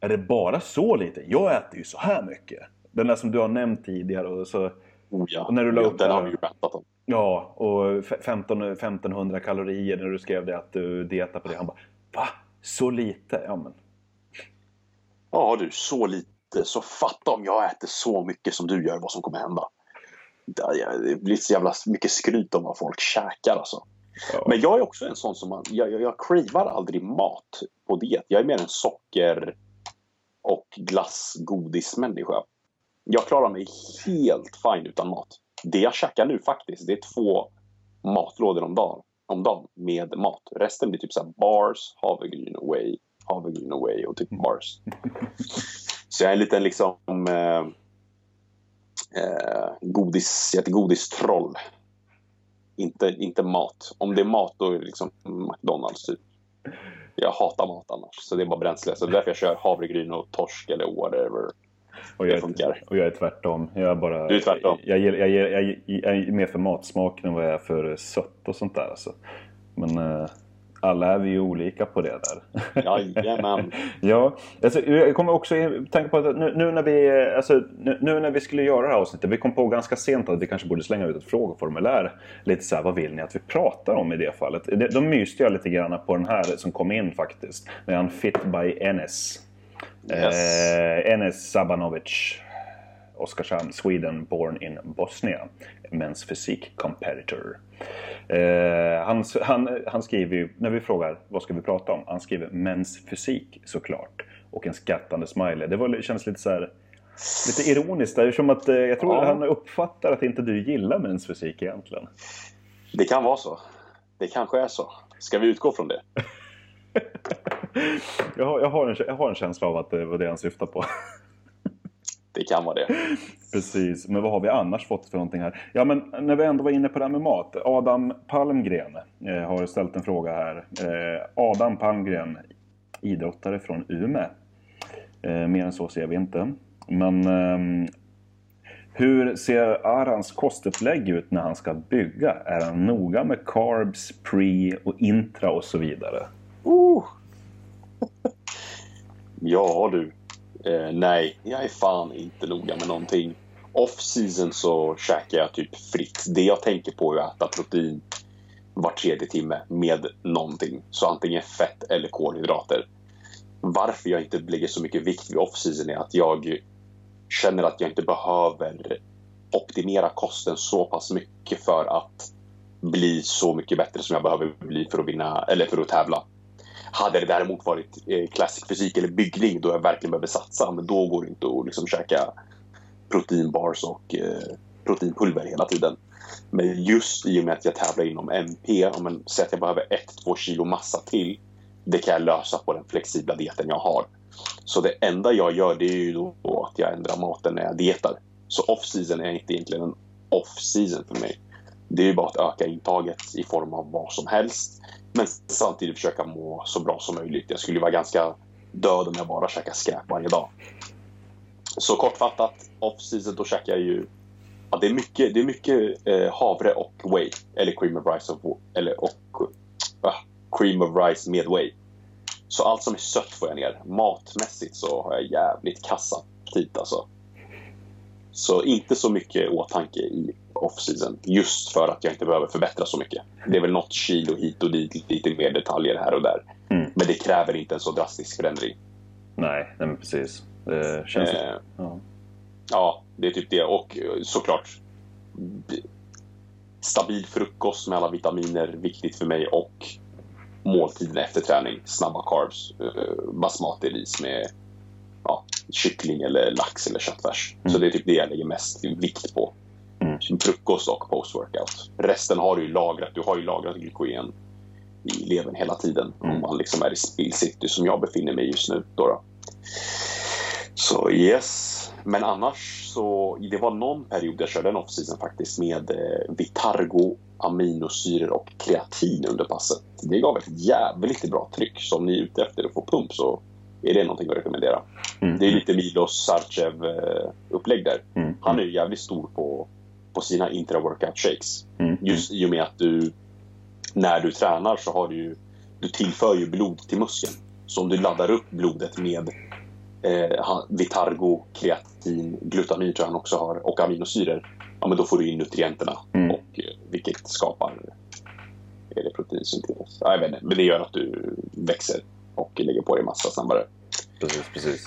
är det bara så lite? Jag äter ju så här mycket. Den där som du har nämnt tidigare. Och så, Oh, ja. Och när du la upp Den har vi ju berättat om. Ja, och f- 15, 1500 kalorier när du skrev det att du dietar på det. Han bara, va? Så lite? Ja, men Ja du, så lite. Så fatta om jag äter så mycket som du gör, vad som kommer hända. Det blir så jävla mycket skryt om vad folk käkar alltså. ja. Men jag är också en sån som man, jag, jag, jag cravar aldrig mat på diet. Jag är mer en socker och glass godismänniska. Jag klarar mig helt fine utan mat. Det jag käkar nu faktiskt, det är två matlådor om dagen, om dagen med mat. Resten blir typ så här bars, havregryn away, havregryn away och typ bars. Så jag är en liten liksom eh, eh, godis, jag är ett godistroll. Inte, inte mat. Om det är mat då är det liksom McDonalds typ. Jag hatar mat annars, så det är bara bränsle. Så det är därför jag kör havregryn och torsk eller whatever. Och Det jag, funkar. är, och jag är tvärtom. Jag är, bara, Du är tvärtom. Jag, jag, jag, jag, jag, är mer för matsmak än vad jag är för sött och sånt där. Alltså. Men eh, alla är vi ju olika på det där. Jajamän. ja, alltså, jag kommer också tänka på att nu, nu, när vi, alltså, nu, nu när vi skulle göra det här avsnittet, vi kom på ganska sent att vi kanske borde slänga ut ett frågeformulär. Lite så här, vad vill ni att vi pratar om i det fallet? Det, de myste jag lite grann på den här som kom in faktiskt. Med han Fit by Enes. Yes. Eh, Enes Sabanovic. Oskarshamn, Sweden, born in Bosnia. Men's physique competitor. Eh, han, han, han skriver ju, när vi frågar vad ska vi prata om? Han skriver Men's fysik såklart. Och en skrattande smiley. Det var, det känns lite så här, lite ironiskt där. Som att, eh, jag tror Ja. han uppfattar att inte du gillar Men's fysik egentligen. Det kan vara så. Det kanske är så. Ska vi utgå från det? Jag har, jag, har en, jag har en känsla av att det var det han syftar på. Det kan vara det. Precis, men vad har vi annars fått för någonting här? Ja, men när vi ändå var inne på det här med mat. Adam Palmgren eh, har ställt en fråga här. Eh, Adam Palmgren, idrottare från Umeå. Eh, mer än så ser vi inte. Men ehm, hur ser Arans kostupplägg ut när han ska bygga? Är han noga med carbs, pre och intra och så vidare? Uh ja du. Eh, nej, jag är fan inte noga med någonting. Off-season så käkar jag typ fritt. Det jag tänker på är att äta protein var tredje timme med någonting. Så antingen fett eller kolhydrater. Varför jag inte lägger så mycket vikt vid off-season är att jag känner att jag inte behöver optimera kosten så pass mycket för att bli så mycket bättre som jag behöver bli för att vinna eller för att tävla. Hade det däremot varit eh, klassisk fysik eller byggning då jag verkligen behöver satsa, men då går det inte att liksom käka proteinbars och eh, proteinpulver hela tiden. Men just i och med att jag tävlar inom MP, säg att jag behöver 1-2 kilo massa till, det kan jag lösa på den flexibla dieten jag har. Så det enda jag gör det är ju då att jag ändrar maten när jag dietar. Så off-season är inte egentligen en off-season för mig. Det är ju bara att öka intaget i form av vad som helst. Men samtidigt försöka må så bra som möjligt. Jag skulle ju vara ganska död om jag bara käkar skräp varje dag. Så kortfattat, off-season då käkar jag ju... Ja, det är mycket, det är mycket eh, havre och whey. Eller cream of rice och, eller, och äh, cream of rice med whey. Så allt som är sött får jag ner. Matmässigt så har jag jävligt kassa aptit alltså. Så inte så mycket åtanke i off-season. Just för att jag inte behöver förbättra så mycket. Det är väl något kilo hit och dit, lite mer detaljer här och där. Mm. Men det kräver inte en så drastisk förändring. Nej, nej precis. Det känns... Eh, Ja. ja, det är typ det. Och eh, såklart stabil frukost med alla vitaminer, viktigt för mig. Och måltiden efter träning, snabba carbs, eh, basmati-ris med ja, kyckling eller lax eller köttfärs. Så Mm. det är typ det jag lägger mest vikt på. Mm. Frukost och post-workout. Resten har du ju lagrat. Du har ju lagrat glykogen i levern hela tiden. Mm. Om man liksom är i spill city som jag befinner mig just nu. Då då. Så yes. Men annars så, det var någon period jag körde en off-season faktiskt med eh, Vitargo, aminosyror och kreatin under passet. Det gav ett jävligt bra tryck. Så om ni är ute efter att få pump så är det någonting att rekommendera. Mm. Det är lite Milos Sarcev-upplägg där. Mm. Han är ju jävligt stor på, på sina intra-workout shakes. Mm. Just i och med att du, när du tränar så har du ju, du tillför ju blod till muskeln. Så om du laddar upp blodet med eh, Vitargo, kreatin, glutamin tror jag han också har och aminosyror. Ja, men då får du in nutrienterna Mm. och eh, vilket skapar är det proteinsyntes. Ja, jag vet inte, men det gör att du växer och lägger på dig massa snabbare. Precis, precis.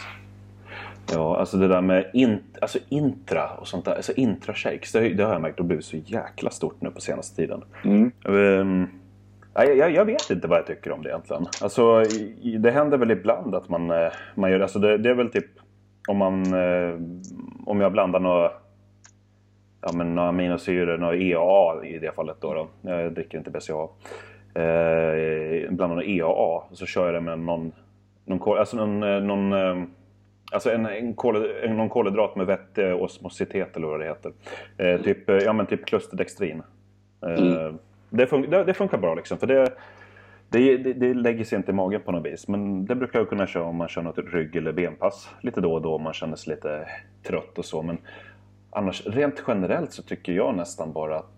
Ja, alltså det där med in, alltså intra och sånt där. Alltså intra-shakes, det, det har jag märkt har blivit så jäkla stort nu på senaste tiden. Ehm, nej, jag, jag vet inte vad jag tycker om det egentligen. Alltså, det händer väl ibland att man, eh, man gör alltså det. Det är väl typ om man... eh, Om jag blandar några, ja, men några aminosyror, några EAA i det fallet då. då. Jag dricker inte BCAA. Eh, blandar några EAA så kör jag det med någon... någon, alltså någon, eh, någon Alltså en, en, kol, en, någon kolhydrat med vettig osmositet eller vad det heter. Eh, typ, eh, ja, men typ klusterdextrin. Eh, Mm. det, fun det, det funkar bra liksom. För det, det, det, det lägger sig inte i magen på något vis. Men det brukar jag kunna köra om man kör något rygg eller benpass lite då och då om man känner sig lite trött och så. Men annars rent generellt så tycker jag nästan bara att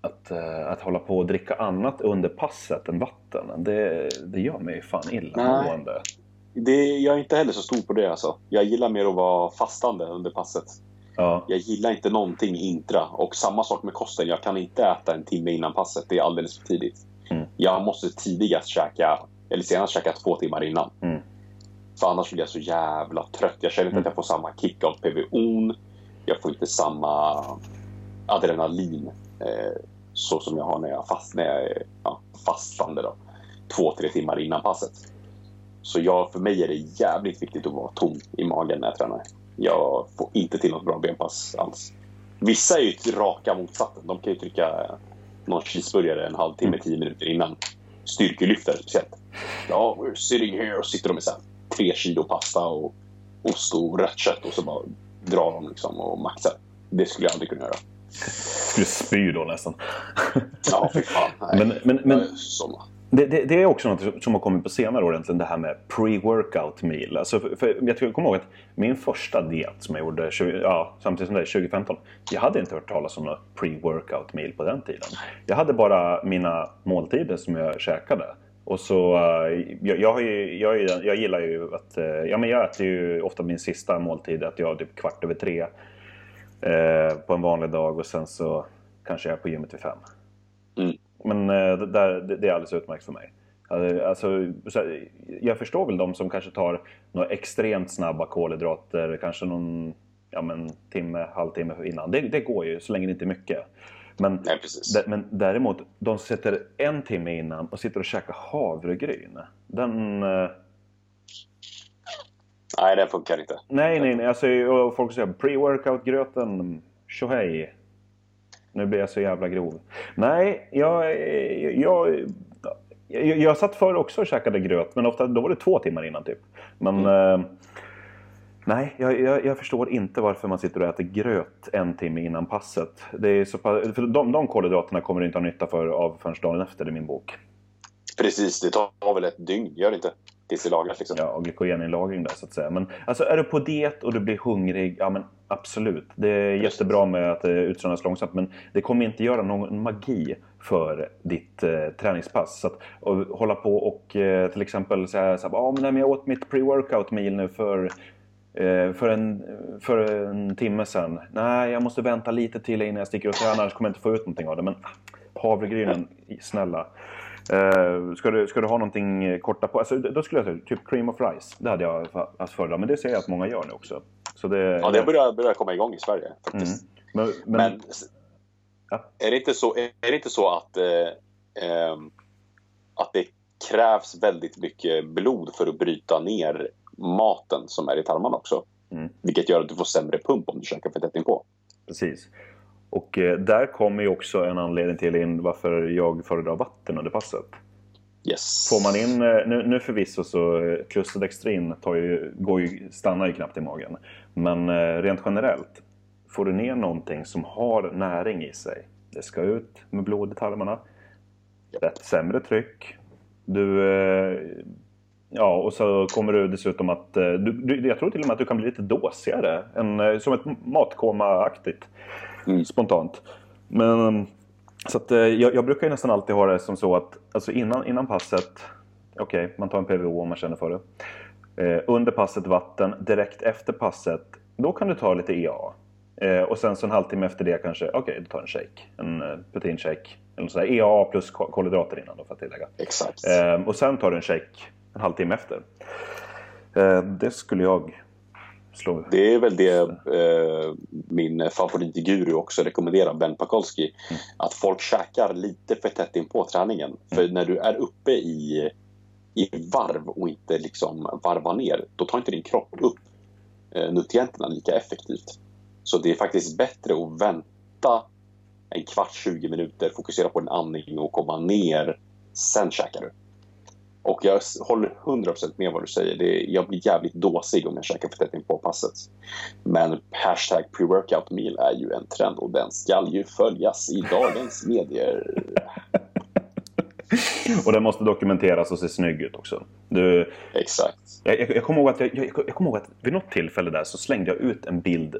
att, uh, att hålla på och dricka annat under passet än vatten, det, det gör mig fan illamående. Det, jag är inte heller så stor på det alltså. Jag gillar mer att vara fastande under passet. Ja. Jag gillar inte någonting intra. Och samma sak med kosten. Jag kan inte äta en timme innan passet. Det är alldeles för tidigt. Mm. Jag måste tidigast käka, eller senast käka två timmar innan. Mm. För annars blir jag så jävla trött. Jag känner inte att jag får samma kick av PVO'n. Jag får inte samma adrenalin eh, så som jag har när jag, fast, när jag är ja, fastande. Då. Två, tre timmar innan passet. Så jag, för mig är det jävligt viktigt att vara tom i magen när jag tränar. Jag får inte till något bra benpass alls. Vissa är ju raka motsatsen. De kan ju trycka någon cheeseburgare en halvtimme, tio minuter innan. Styrkelyftare speciellt. Ja, we're sitting here och sitter de med så här, tre kilo pasta och ost och rött kött och så bara drar de liksom och maxar. Det skulle jag aldrig kunna göra. skulle spy då nästan. Ja, fy fan. Nej. Men, men, men det, det, det är också något som har kommit på senare år egentligen, det här med pre-workout meal. Alltså för, för jag kommer ihåg att min första diet som jag gjorde 20, ja, samtidigt som det, 2015. Jag hade inte hört talas om något pre-workout meal på den tiden. Jag hade bara mina måltider som jag käkade. Och så, eh, jag, jag, har ju, jag, ju- jag gillar ju att, eh, ja men jag äter ju ofta min sista måltid, att jag är typ kvart över tre eh, på en vanlig dag och sen så kanske jag är på gymmet vid fem. Men eh, det, där, det, är alldeles utmärkt för mig. Alltså, så här, jag förstår väl de som kanske tar några extremt snabba kolhydrater, kanske någon ja, men, timme, halvtimme innan. Det, det går ju så länge det inte är mycket. Men, Nej, men däremot, de sätter en timme innan och sitter och käkar havregryn. Den... eh, Nej, det funkar inte. Nej, nej, nej. Alltså, folk säger pre-workout-gröten, tjohej. Nu blir jag så jävla grov. Nej, jag... Jag, jag, jag satt förr också och käkade gröt, men ofta då var det två timmar innan typ. Men... Eh, nej, jag, jag, jag förstår inte varför man sitter och äter gröt en timme innan passet. Det är så pass, för de, de kolhydraterna kommer du inte ha nytta för av förrän dagen efter i min bok. Precis, det tar väl ett dygn, gör det inte? Tills det lagras liksom. Ja, och glykogeninlagring där så att säga. Men alltså är du på diet och du blir hungrig, ja men absolut. Det är jättebra med att det utsöndras långsamt men det kommer inte göra någon magi för ditt eh, träningspass. Så att och hålla på och eh, till exempel säga så här, ah, men nej, men jag åt mitt pre-workout meal nu för eh, för en, för en timme sedan. Nej, jag måste vänta lite till innan jag sticker och tränar, annars kommer jag inte få ut någonting av det. Men ah, havregrynen, snälla. Uh, ska, du, ska du ha någonting eh, korta på? Alltså, då skulle jag säga typ cream of rice. Det hade jag haft föredragit. Men det ser jag att många gör nu också. Så det, Ja, det börjar, börjar komma igång i Sverige faktiskt. men, men, Men, Ja. är, det inte så, är det inte så att, eh, ehm, att det krävs väldigt mycket blod för att bryta ner maten som är i tarmarna också? Mm. Vilket gör att du får sämre pump om du käkar för tätt inpå. Precis. Och eh, där kommer ju också en anledning till in varför jag föredrar vatten under passet. Yes. Får man in, eh, nu, nu förvisso så eh, klusterdextrin tar ju, går ju, stannar ju knappt i magen. Men rent generellt, får du ner någonting som har näring i sig. Det ska ut med blod i tarmarna. Rätt sämre tryck. Du, ja och så kommer du dessutom att, du, jag tror till och med att du kan bli lite dåsigare. En, som ett matkoma-aktigt. Mm. Spontant. Men så att, eh, jag, jag brukar ju nästan alltid ha det som så att alltså innan, innan passet, okej, man tar en PVO om man känner för det. Eh, under passet vatten, direkt efter passet, då kan du ta lite EA. Eh, och sen så en halvtimme efter det kanske, okej, du tar en shake. En eh, proteinshake. Eller sådär. EA plus ko- kolhydrater innan då för att tillägga. Exakt. Eh, och sen tar du en shake en halvtimme efter. Eh, det skulle jag slå... Det är väl det eh, min favoritguru också rekommenderar, Ben Pakulski. Att folk käkar lite för tätt in på träningen. För när du är uppe i, i varv och inte liksom varvar ner, då tar inte din kropp upp eh, nutrienterna lika effektivt. Så det är faktiskt bättre att vänta en kvart, 20 minuter, fokusera på din andning och komma ner. Sen käkar du. Och jag håller 100% med vad du säger. Det jag blir jävligt dåsig om jag käkar för tätt på passet. Men hashtag pre-workout meal är ju en trend och den ska ju följas i dagens medier. Och den måste dokumenteras och se snygg ut också. Du, Exakt. jag, jag, jag kommer ihåg att, jag, jag, jag kommer ihåg att vid något tillfälle där så slängde jag ut en bild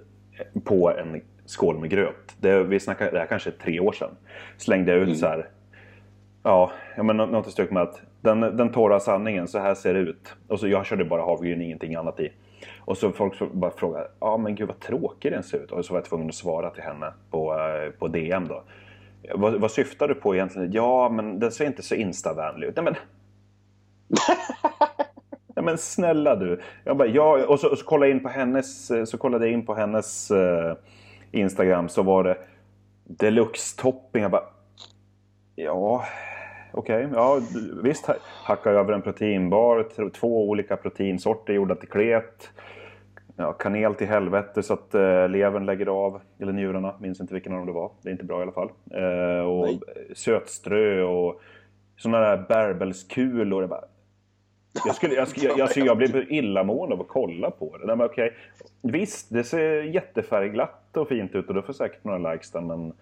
på en skål med gröt. Det, vi snackar, det här kanske är tre år sedan. Slängde jag ut Mm. så här. Ja, men nå- något i stuk med att den, den torra sanningen, så här ser det ut. Och så jag körde bara havregryn, ingenting annat i. Och så folk bara frågade, ja men gud vad tråkig den ser ut. Och så var jag tvungen att svara till henne på, eh, på DM då. Vad, vad syftar du på egentligen? Ja, men den ser inte så instavänlig ut. Nej men... Nej men snälla du. Jag bara, ja, och så, och så kollade jag in på hennes, eh, så kollade jag in på hennes eh, Instagram så var det deluxe topping. Jag bara, ja, okej, ja visst ha- hacka över en proteinbar, två olika proteinsorter gjorda till klet. Ja, kanel till helvete så att eh, levern lägger av, eller njurarna, minns inte vilken av dem det var. Det är inte bra i alla fall. Eh, och Nej. sötströ och sådana där bärbelskulor. Jag bara, jag, skulle, jag, jag, jag, jag blev illamående av att kolla på det. Nej, men okej. Visst, det ser jättefärgglatt och fint ut och du får säkert några likes där, men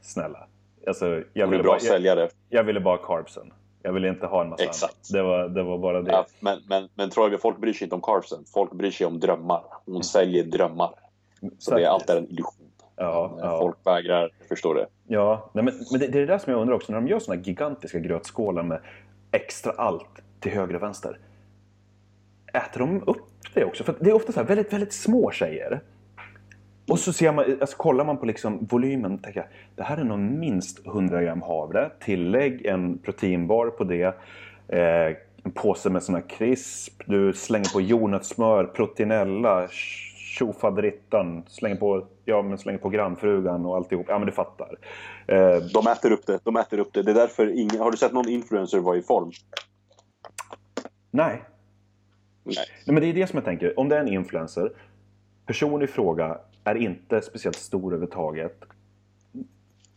snälla. Alltså, jag, ville bara, jag, jag ville bara carbsen. Jag ville inte ha en massa Exakt. annat. Det var, det var bara det. Ja, men, men, men tror jag, folk bryr sig inte om Carson. Folk bryr sig om drömmar. Hon säljer drömmar. Så det är allt är en illusion. Ja, ja. Folk vägrar förstå det. Ja, nej, men, men det, det är det där som jag undrar också. När de gör såna gigantiska grötskålar med extra allt till höger och vänster. Äter de upp det också? För det är ofta så här väldigt, väldigt små tjejer. Och så ser man, alltså kollar man på liksom volymen och tänker det här är nog minst 100 gram havre. Tillägg en proteinbar på det. Eh, en påse med såna krisp. Du slänger på jordnötssmör, proteinella, tjofaderittan. Slänger på, ja, men slänger på grannfrugan och alltihop. Ja men du fattar. Eh, De äter upp det. De äter upp det. Det är därför ingen... Har du sett någon influencer vara i form? nej, Nej. Nej, men det är det som jag tänker. Om det är en influencer, personen i fråga är inte speciellt stor överhuvudtaget.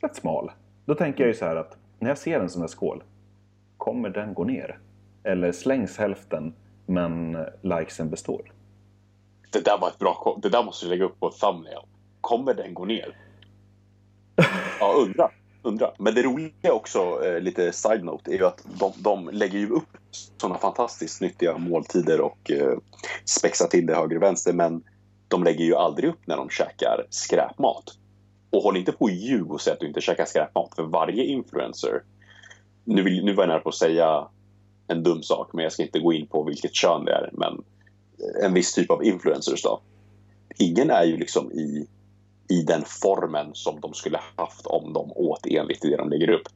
Rätt smal. Då tänker jag ju så här att när jag ser en sån här skål, kommer den gå ner? Eller slängs hälften men likesen består? Det där var ett bra Det där måste du lägga upp på ett thumbnail. Kommer den gå ner? Ja, undra. undra. Men det roliga också, eh, lite side-note, är ju att de, de lägger ju upp sådana fantastiskt nyttiga måltider och eh, spexar till det höger och vänster. Men de lägger ju aldrig upp när de käkar skräpmat. Och håll inte på och ljug och säg att du inte käkar skräpmat. För varje influencer, nu, vill, nu var jag nära på att säga en dum sak, men jag ska inte gå in på vilket kön det är. Men en viss typ av influencers då. Ingen är ju liksom i, i den formen som de skulle haft om de åt enligt det de lägger upp.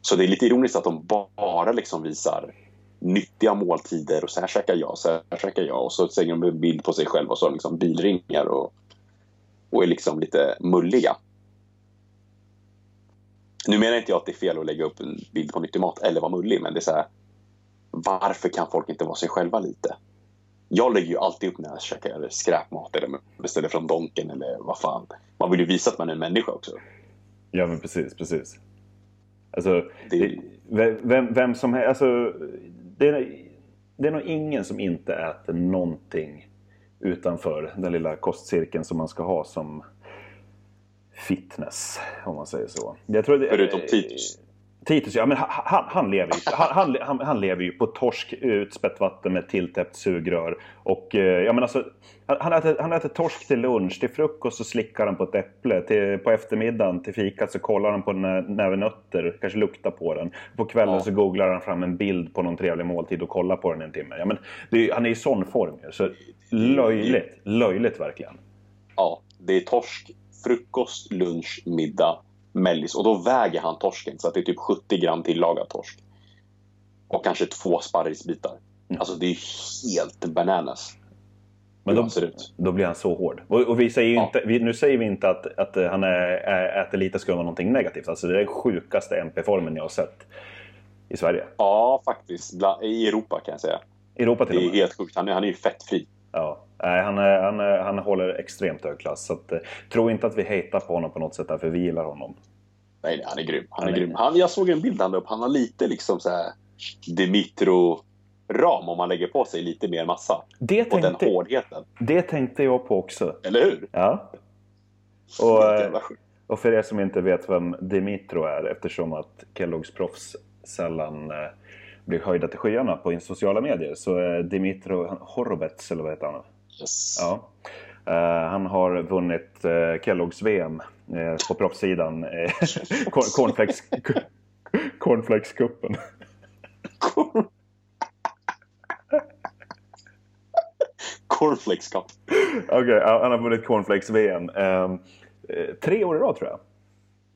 Så det är lite ironiskt att de bara liksom visar nyttiga måltider och så här käkar jag, så här käkar jag och så slänger de en bild på sig själv och så har liksom bilringar och, och är liksom lite mulliga. Nu menar inte jag att det är fel att lägga upp en bild på nyttig mat eller vara mullig, men det är så här. Varför kan folk inte vara sig själva lite? Jag lägger ju alltid upp när jag käkar skräpmat eller beställer från Donken eller vad fan. Man vill ju visa att man är en människa också. Ja men precis, precis. Alltså, det, vem, vem som helst, alltså, det, är, det är nog ingen som inte äter någonting utanför den lilla kostcirkeln som man ska ha som fitness, om man säger så. Jag tror det, Förutom Titus. Titus, ja men han, han, lever ju, han, han, han, lever ju på torsk, utspätt vatten med tilltäppt sugrör. Och eh, ja men alltså, han, äter, han äter torsk till lunch, till frukost så slickar han på ett äpple. Till, på eftermiddagen till fikat så kollar han på en nä- näve nötter, kanske luktar på den. På kvällen Ja. så googlar han fram en bild på någon trevlig måltid och kollar på den en timme. Ja, men är- han är i sån form ju. Så löjligt, löjligt verkligen. Ja, det är torsk, frukost, lunch, middag, mellis. Och då väger han torsken så att det är typ 70 gram tillagad torsk. Och kanske två sparrisbitar. Alltså det är helt bananas. Men då, då blir han så hård. Och, och vi säger Ja. inte, vi, nu säger vi inte att, att han är, äter lite ska vara någonting negativt. Alltså det är den sjukaste MP-formen jag har sett i Sverige. Ja, faktiskt. I Europa kan jag säga. Europa till Det och är med. helt sjukt. Han är, han är ju fettfri. Ja. Nej, han, är, han, är, han håller extremt hög klass. Så att, eh, tro inte att vi hatar på honom på något sätt därför vi gillar honom. Nej, han är grym. Han Han är är- grym. Han, jag såg en bild han upp. Han har lite liksom så här Dimitro-ram om man lägger på sig lite mer massa. Det Och den hårdheten. det tänkte jag på också. Eller hur? Ja. Och, eh. Och för er som inte vet vem Dimitro är eftersom att Kelloggs proffs sällan eh, blir höjda till skyarna på sociala medier så är Dimitro Horobets, eller vad heter han? Yes. Ja. Eh, han har vunnit uh, Kelloggs VM uh, på proffssidan. Uh, cornflakes, cornflakescupen. Cornflakes Cup. Okej, okay, han har vunnit Cornflakes-VM. Um, tre år i rad tror jag.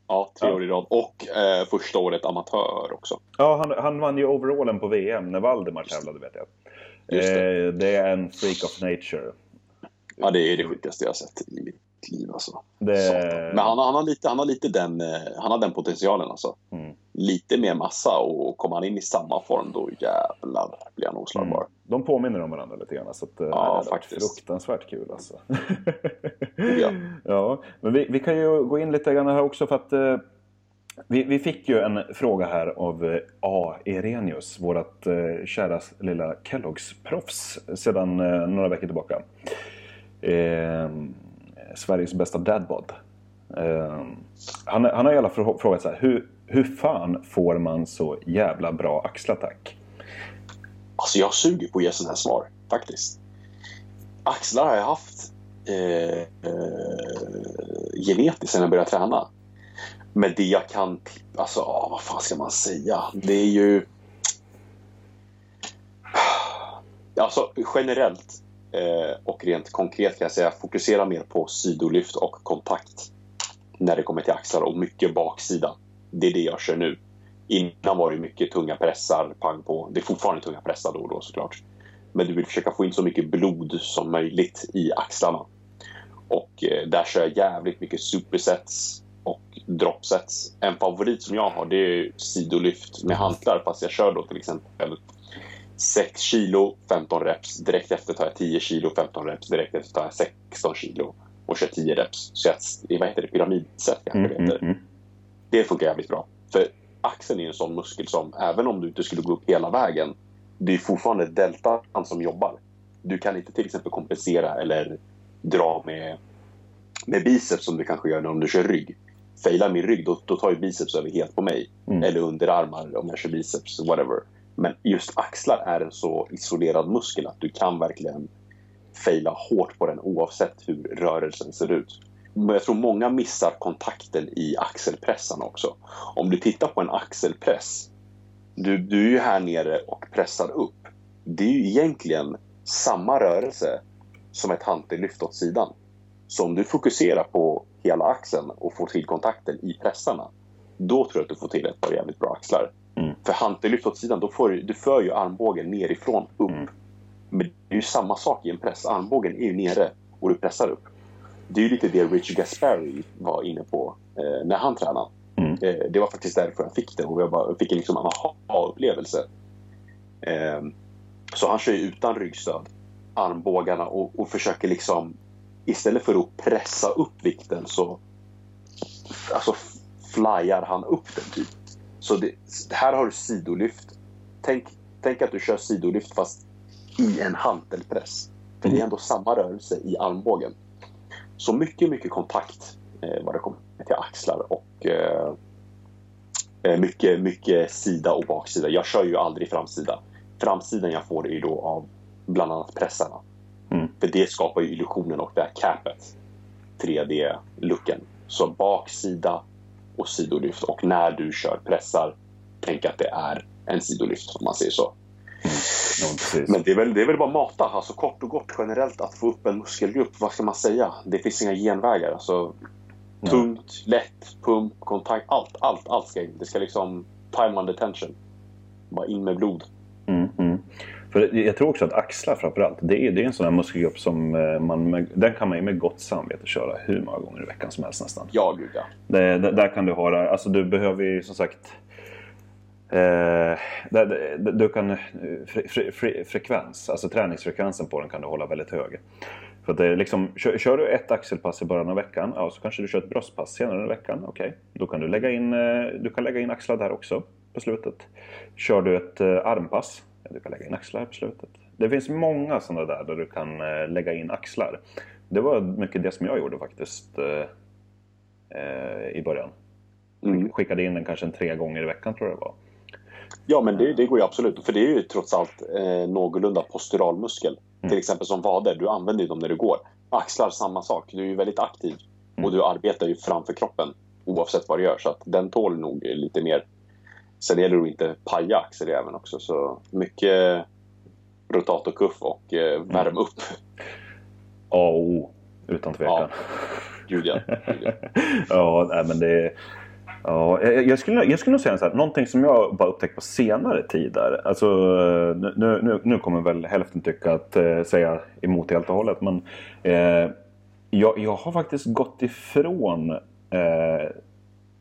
Ja, tre år i rad. Och eh, första året amatör också. Ja, han, han vann ju overallen på VM när Valdemar tävlade vet jag. Det. Eh, det. är en freak of nature. Ja, det är det sjukaste jag har sett i mitt liv alltså. Det... Men han, han, har lite, han har lite den, eh, han har den potentialen alltså. Mm. Lite mer massa och kommer han in i samma form då jävlar blir han oslagbar. Mm. De påminner om varandra lite grann. Så att, eh, ja, är faktiskt. Fruktansvärt kul alltså. ja. ja, men vi, vi kan ju gå in lite grann här också för att eh, vi, vi, fick ju en fråga här av eh, A. Erenius, vårt eh, kära lilla Kelloggs-proffs sedan eh, några veckor tillbaka. Sveriges bästa dadbod. Ehm, han, han har i alla fall frågat så här, hur, hur fan får man så jävla bra axelattack? Alltså jag suger på att ge sådana här svar, faktiskt. Axlar har jag haft eh, eh, genetiskt sedan jag började träna. Men det jag kan... Alltså, vad fan ska man säga? Det är ju... Alltså generellt Eh, och rent konkret kan jag säga fokusera mer på sidolyft och kontakt när det kommer till axlar och mycket baksida. Det är det jag kör nu. Innan var det mycket tunga pressar, pang på. Det är fortfarande tunga pressar då och då såklart. Men du vill försöka få in så mycket blod som möjligt i axlarna. Och eh, där kör jag jävligt mycket supersets och dropsets. En favorit som jag har det är sidolyft med hantlar fast jag kör då till exempel 6 kilo, 15 reps. Direkt efter tar jag 10 kilo, 15 reps. Direkt efter tar jag 16 kilo och kör 10 reps. Så jag, vad heter det? Pyramidset kanske Mm, det heter. mm, mm. Det funkar jävligt bra. För axeln är en sån muskel som även om du inte skulle gå upp hela vägen det är fortfarande deltan som jobbar. Du kan inte till exempel kompensera eller dra med, med biceps som du kanske gör om du kör rygg. Failar min rygg, då, då tar ju biceps över helt på mig. Mm. Eller underarmar om jag kör biceps, whatever. Men just axlar är en så isolerad muskel att du kan verkligen faila hårt på den oavsett hur rörelsen ser ut. Men jag tror många missar kontakten i axelpressarna också. Om du tittar på en axelpress. Du, du är ju här nere och pressar upp. Det är ju egentligen samma rörelse som ett hantellyft åt sidan. Så om du fokuserar på hela axeln och får till kontakten i pressarna. Då tror jag att du får till ett par jävligt bra axlar. För hantellyft åt sidan, då får du, du för ju armbågen nerifrån upp. Mm. Men det är ju samma sak i en press. Armbågen är ju nere och du pressar upp. Det är ju lite det Richard Gaspari var inne på eh, när han tränade. Mm. Eh, det var faktiskt därför jag fick det och jag bara, fick en liksom en aha-upplevelse. Eh, så han kör ju utan ryggstöd, armbågarna och, och försöker liksom istället för att pressa upp vikten så alltså flyar han upp den typ. Så det, här har du sidolyft. Tänk, tänk att du kör sidolyft fast i en hantelpress. För det är ändå samma rörelse i armbågen. Så mycket, mycket kontakt eh, vad det kommer till axlar och eh, eh, mycket, mycket sida och baksida. Jag kör ju aldrig framsida. Framsidan jag får är då av bland annat pressarna. Mm. För det skapar ju illusionen och det här capet. 3D-looken. Så baksida och sidolyft. Och när du kör pressar, tänk att det är en sidolyft om man säger så. Precis. Men det är, väl, det är väl bara mata, alltså kort och gott generellt att få upp en muskelgrupp. Vad ska man säga? Det finns inga genvägar. Alltså, Ja. tungt, lätt, pump, kontakt. Allt, allt, allt ska in. Det ska liksom time under tension. Bara in med blod. Mm, mm. För jag tror också att axlar framförallt, det är, det är en sån här muskelgrupp som eh, man, med, den kan man ju med gott samvete köra hur många gånger i veckan som helst nästan. Ja, gud ja. Det, det, där kan du ha, det- alltså du behöver ju som sagt Eh, du kan, eh, fre, fre, fre, frekvens, alltså träningsfrekvensen på den kan du hålla väldigt hög. För att det är liksom, kör, kör du ett axelpass i början av veckan, ja, så kanske du kör ett bröstpass senare i veckan. Okej, då kan du lägga in, eh, du kan lägga in axlar där också på slutet. Kör du ett armpass, du kan lägga in axlar på slutet. Det finns många sådana där där du kan eh, lägga in axlar. Det var mycket det som jag gjorde faktiskt eh, eh, i början. Mm. Skickade in den kanske en tre gånger i veckan tror jag det var. Ja, men det, det går ju absolut. För det är ju trots allt eh, någorlunda posturalmuskel. Mm. Till exempel som vader, du använder ju dem när du går. Axlar, samma sak. Du är ju väldigt aktiv. Mm. Och du arbetar ju framför kroppen oavsett vad du gör. Så att den tål nog lite mer. Sen gäller det att inte paja axeljäveln också. Så mycket rotatorkuff och eh, värm upp. A och O, utan tvekan. Ja. Gud ja. Ja. nej, men det... Ja, jag, jag, skulle, jag skulle nog säga så här, någonting som jag bara upptäckt på senare tid där. Alltså, nu, nu, nu kommer väl hälften tycka att eh, säga emot helt och hållet. Men eh, jag, jag har faktiskt gått ifrån eh,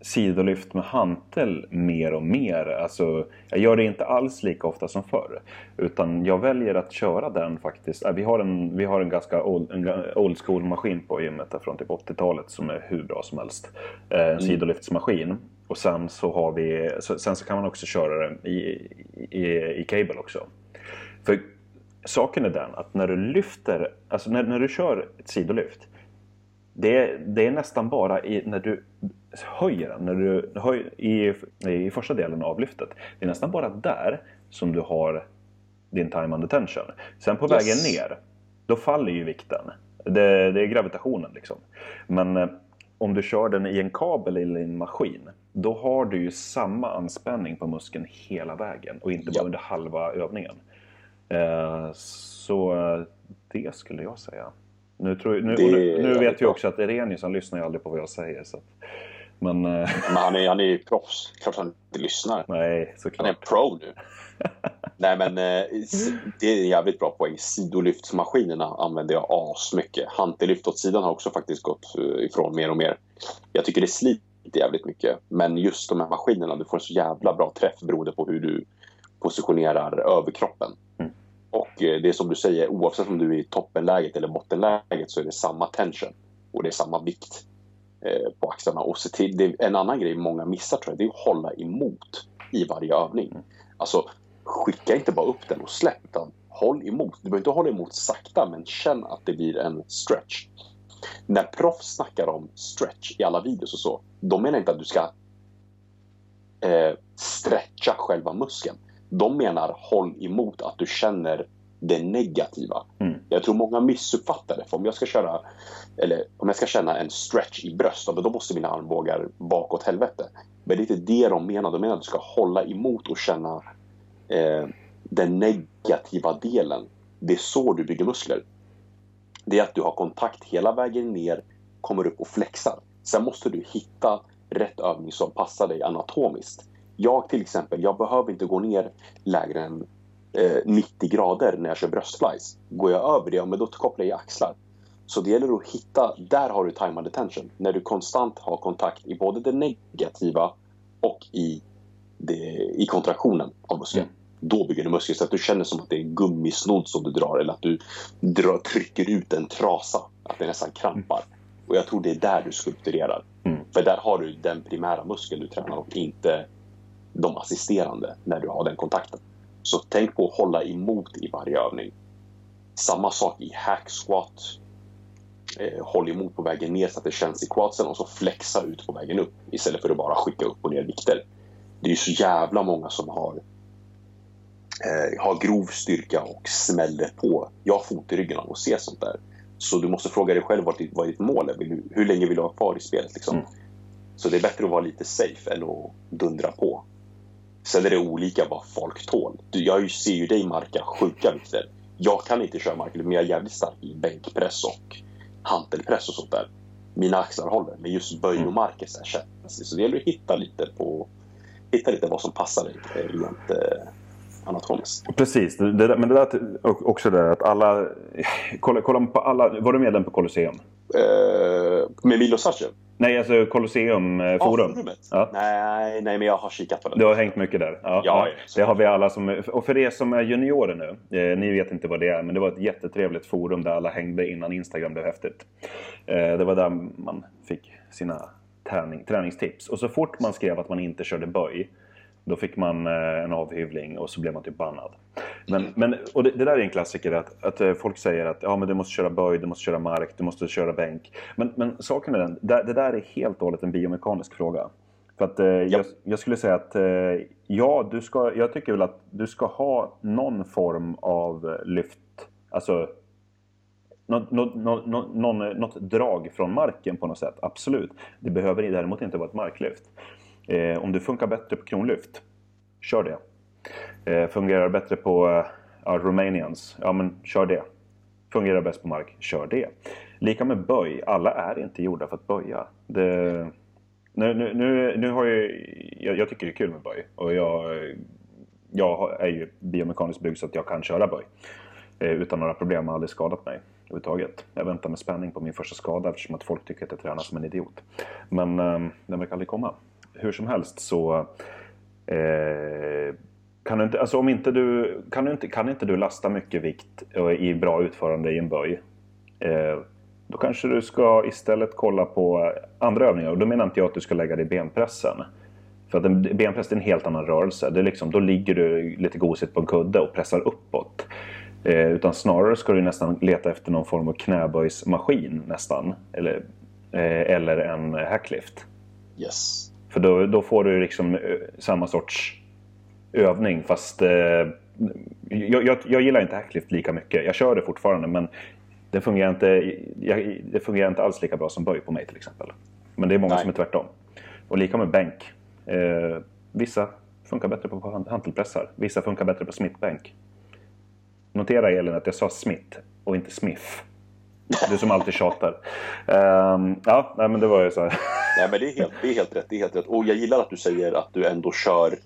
sidolyft med hantel mer och mer. Alltså, jag gör det inte alls lika ofta som förr. Utan jag väljer att köra den faktiskt. Äh, Vi har en, vi har en ganska old, en old school maskin på gymmet från typ 80-talet som är hur bra som helst. Eh, En sidolyftsmaskin. Och sen så har vi, sen så kan man också köra den i, i, i cable också. För saken är den att när du lyfter, alltså när, när du kör ett sidolyft. Det är, det är nästan bara i, när du höjer den, när du höj, i, i första delen av lyftet. Det är nästan bara där som du har din time under tension. Sen på Yes. vägen ner, då faller ju vikten. Det, det är gravitationen liksom. Men eh, om du kör den i en kabel eller i en maskin, då har du ju samma anspänning på muskeln hela vägen och inte bara Ja. under halva övningen. Eh, så eh, det skulle jag säga. Nu, tror, nu, Det nu, nu vet vi också att Erenius han lyssnar ju aldrig på vad jag säger. Så att, men eh, Men han är, han är ju proffs. Klart han inte lyssnar. nej, Han är en såklart. pro nu. Nej men eh, det är en jävligt bra poäng. Sidolyftsmaskinerna använder jag asmycket. Hantellyft åt sidan har också faktiskt gått eh, ifrån mer och mer. Jag tycker det sliter jävligt mycket. Men just de här maskinerna, du får en så jävla bra träff beroende på hur du positionerar överkroppen. Mm. Och eh, det är som du säger, oavsett om du är i toppenläget eller bottenläget så är det samma tension. Och det är samma vikt eh, på axlarna. Och se till, det är en annan grej många missar tror jag, det är att hålla emot i varje övning. Alltså, skicka inte bara upp den och släpp utan håll emot. Du behöver inte hålla emot sakta men känn att det blir en stretch. När proffs snackar om stretch i alla videos och så, de menar inte att du ska eh, stretcha själva muskeln. De menar håll emot att du känner det negativa. Mm. Jag tror många missuppfattar det. För om jag ska köra eller om jag ska känna en stretch i bröst, då måste mina armbågar bakåt helvete. Men det är inte det de menar. De menar att du ska hålla emot och känna eh, den negativa delen. Det är så du bygger muskler. Det är att du har kontakt hela vägen ner, kommer upp och flexar. Sen måste du hitta rätt övning som passar dig anatomiskt. Jag till exempel, jag behöver inte gå ner lägre än eh, 90 grader när jag kör bröstflies. Går jag över det, men då kopplar jag axlar. Så det gäller att hitta, där har du time under tension. När du konstant har kontakt i både det negativa och i, det, i kontraktionen av muskeln. Mm. Då bygger du muskler så att du känner som att det är en gummisnodd som du drar eller att du drar, trycker ut en trasa. Att det nästan krampar. Och jag tror det är där du skulpturerar. Mm. För där har du den primära muskeln du tränar och inte de assisterande när du har den kontakten. Så tänk på att hålla emot i varje övning. Samma sak i hack squat. Eh, håll emot på vägen ner så att det känns i quadsen och så flexa ut på vägen upp istället för att bara skicka upp och ner vikter. Det är ju så jävla många som har eh, har grov styrka och smäller på. Jag har fot i ryggen av att se sånt där. Så du måste fråga dig själv vad ditt, vad ditt mål är. Du, hur länge vill du ha kvar i spelet? Liksom? Mm. Så det är bättre att vara lite safe än att dundra på. Sen är det olika vad folk tål. Jag ser ju dig marka sjuka vikter. Jag kan inte köra mark, men jag är jävligt stark i bänkpress och hantelpress och sånt där. Mina axlar håller, men just böj Mm. och mark är så här känsligt. Så det gäller att hitta lite på hitta lite vad som passar dig rent eh, anatomiskt. Precis, det, där- men det där också det där att alla... Kolla, kolla på alla... Var du medlem på Colosseum? Eh, med Milo Sachev? Nej, alltså Colosseum eh, forum. forumet. Ja. Nej, nej, men jag har kikat på det. Du har hängt mycket där? Ja, Ja, Det har vi alla som... Och för er som är juniorer nu, eh, ni vet inte vad det är, men det var ett jättetrevligt forum där alla hängde innan Instagram blev häftigt. Eh, det var där man fick sina träning, träningstips. Och så fort man skrev att man inte körde böj, då fick man eh, en avhyvling och så blev man typ bannad. Men, men, och det, det där är en klassiker att, att eh, folk säger att ja, men du måste köra böj, du måste köra mark, du måste köra bänk. Men, men saken är den, det, det där är helt och hållet en biomekanisk fråga. För att eh, jag, jag skulle säga att eh, ja, du ska, jag tycker väl att du ska ha någon form av lyft. Alltså något, något, något, något, något drag från marken på något sätt. Absolut. Det behöver däremot inte vara ett marklyft. Eh, om du funkar bättre på kronlyft, kör det. Eh, fungerar bättre på eh, Romanians, ja men kör det. Fungerar bäst på mark, kör det. Lika med böj, alla är inte gjorda för att böja. Det, nu, nu, nu, nu har jag, jag, jag tycker det är kul med böj och jag, jag är ju biomekaniskt byggd så att jag kan köra böj. Eh, utan några problem, har aldrig skadat mig överhuvudtaget. Jag väntar med spänning på min första skada eftersom att folk tycker att jag tränar som en idiot. Men eh, den verkar aldrig komma. Hur som helst så eh, kan du inte, alltså om inte du, kan, du inte, kan inte du lasta mycket vikt eh, i bra utförande i en böj eh, då kanske du ska istället kolla på andra övningar. Och då menar inte jag att du ska lägga dig i benpressen. För att en benpress är en helt annan rörelse. Det är liksom, då ligger du lite gosigt på en kudde och pressar uppåt. Eh, utan snarare ska du nästan leta efter någon form av knäböjsmaskin nästan. Eller, eh, eller en hacklift. Yes. För då, då får du liksom eh, samma sorts övning fast eh, jag, jag, jag, gillar inte hacklift lika mycket. Jag kör det fortfarande men det fungerar inte, jag, det fungerar inte alls lika bra som böj på mig till exempel. Men det är många Nej. som är tvärtom. Och lika med bänk. Eh, vissa funkar bättre på hantelpressar. Vissa funkar bättre på smithbänk. Notera Elin att jag sa Smith och inte Smith. Du som alltid tjatar. Um, ja, nej, men det var ju så här. Nej, men det är, helt, det är helt rätt. Det är helt rätt. Och jag gillar att du säger att du ändå kör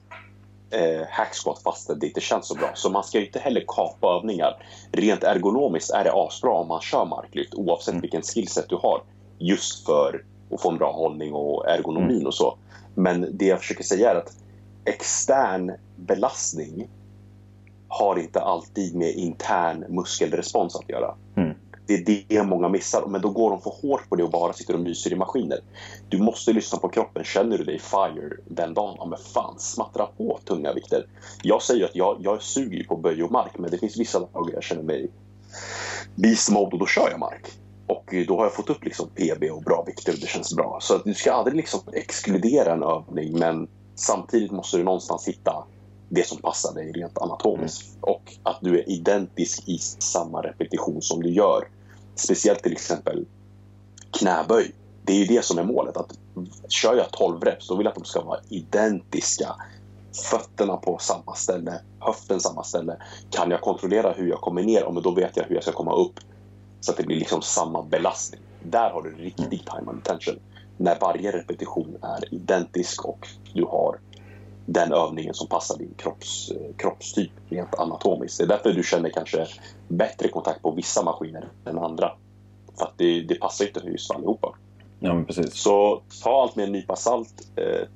eh, hacksquat fast det inte känns så bra. Så man ska ju inte heller kapa övningar. Rent ergonomiskt är det asbra om man kör marklyft oavsett mm. vilken skillset du har. Just för att få en bra hållning och ergonomin mm. och så. Men det jag försöker säga är att extern belastning har inte alltid med intern muskelrespons att göra. Mm. Det är det många missar, men då går de för hårt på det och bara sitter och myser i maskiner. Du måste lyssna på kroppen. Känner du dig fire den dagen, ja men fan, smattra på tunga vikter. Jag säger att jag, jag suger på böj och mark, men det finns vissa dagar jag känner mig beast mode och då kör jag mark. Och då har jag fått upp liksom PB och bra vikter och det känns bra. Så att du ska aldrig liksom exkludera en övning, men samtidigt måste du någonstans hitta det som passar dig rent anatomiskt. Mm. Och att du är identisk i samma repetition som du gör. Speciellt till exempel knäböj. Det är ju det som är målet. Att kör jag 12 reps, då vill jag att de ska vara identiska. Fötterna på samma ställe, höften samma ställe. Kan jag kontrollera hur jag kommer ner, men då vet jag hur jag ska komma upp. Så att det blir liksom samma belastning. Där har du riktig time and attention. När varje repetition är identisk och du har den övningen som passar din kropps, kroppstyp rent anatomiskt. Det är därför du känner kanske bättre kontakt på vissa maskiner än andra. För att det, det passar inte just för allihopa. Ja, men precis. Så ta allt med en nypa salt. Eh,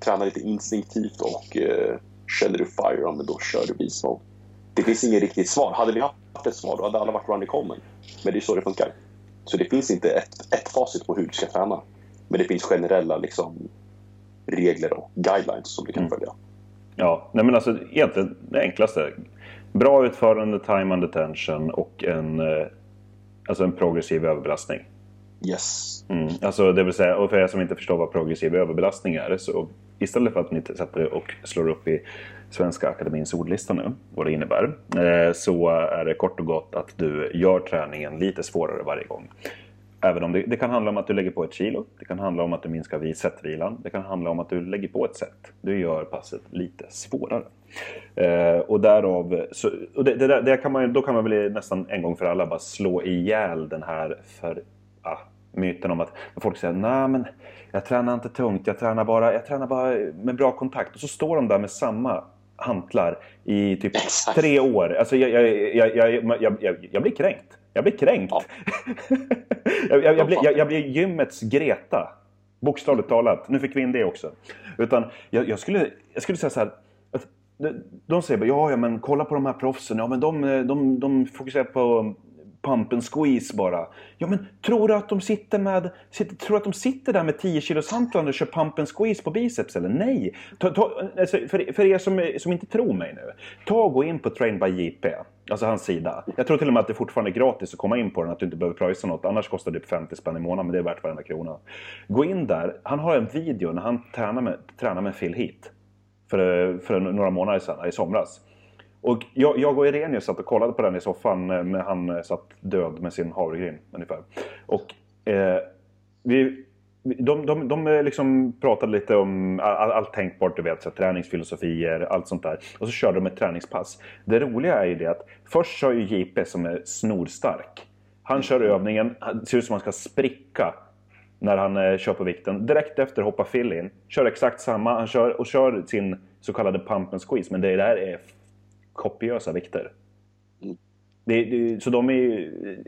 träna lite instinktivt och eh, känner du fire, då kör du beast mode. Det finns inget riktigt svar. Hade vi haft ett svar, då hade alla varit running common. Men det är så det funkar. Så det finns inte ett, ett facit på hur du ska träna. Men det finns generella liksom, regler och guidelines som du kan mm. följa. Ja, nej men alltså egentligen det enklaste. Bra utförande, time and attention och en, eh, alltså en progressiv överbelastning. Yes. Mm. Alltså det vill säga, och för er som inte förstår vad progressiv överbelastning är så istället för att ni sätter och slår upp i Svenska Akademins ordlista nu, vad det innebär, eh, så är det kort och gott att du gör träningen lite svårare varje gång. Även om det, det, kan handla om att du lägger på ett kilo, det kan handla om att du minskar setvilan, det kan handla om att du lägger på ett set. Du gör passet lite svårare. Eh, och därav, så, och det, det, det, kan man, då kan man väl nästan en gång för alla bara slå ihjäl den här för, ah, myten om att folk säger nej men jag tränar inte tungt, jag tränar, bara, jag tränar bara med bra kontakt. Och så står de där med samma hantlar i typ tre år. Alltså jag, jag, jag, jag, jag blir kränkt. Jag blir kränkt. Ja. jag, jag, jag, blir, jag, jag blir gymmets Greta. Bokstavligt talat. Nu fick vi in det också. Utan jag, jag, skulle, jag skulle säga så här. Att de säger bara, ja, ja men kolla på de här proffsen. Ja, men de, de, de fokuserar på, pump and squeeze bara. Ja men tror du att de sitter med, sitter, tror att de sitter där med 10 kilos hantlar och kör pump and squeeze på biceps eller? Nej! Ta, ta, alltså, för, för er som, som inte tror mig nu. Ta och gå in på Train by JP. Alltså hans sida. Jag tror till och med att det fortfarande är gratis att komma in på den, att du inte behöver pröjsa något. Annars kostar det typ 50 spänn i månaden, men det är värt varenda krona. Gå in där. Han har en video när han tränar med, tränar med Phil Heath. För, för några månader sedan, i somras. Och jag, jag och Irenius satt och kollade på den i soffan när han satt död med sin havregryn ungefär. Och eh, vi, de, de, de liksom pratade lite om all, allt tänkbart, du vet, så träningsfilosofier, allt sånt där. Och så körde de ett träningspass. Det roliga är ju det att först kör ju JP som är snorstark. Han kör övningen, det ser ut som han ska spricka när han eh, kör på vikten. Direkt efter hoppar Phil in, kör exakt samma, han kör och kör sin så kallade pump and squeeze. Men det där är kopiösa vikter. Mm. Det, det, så de är ju...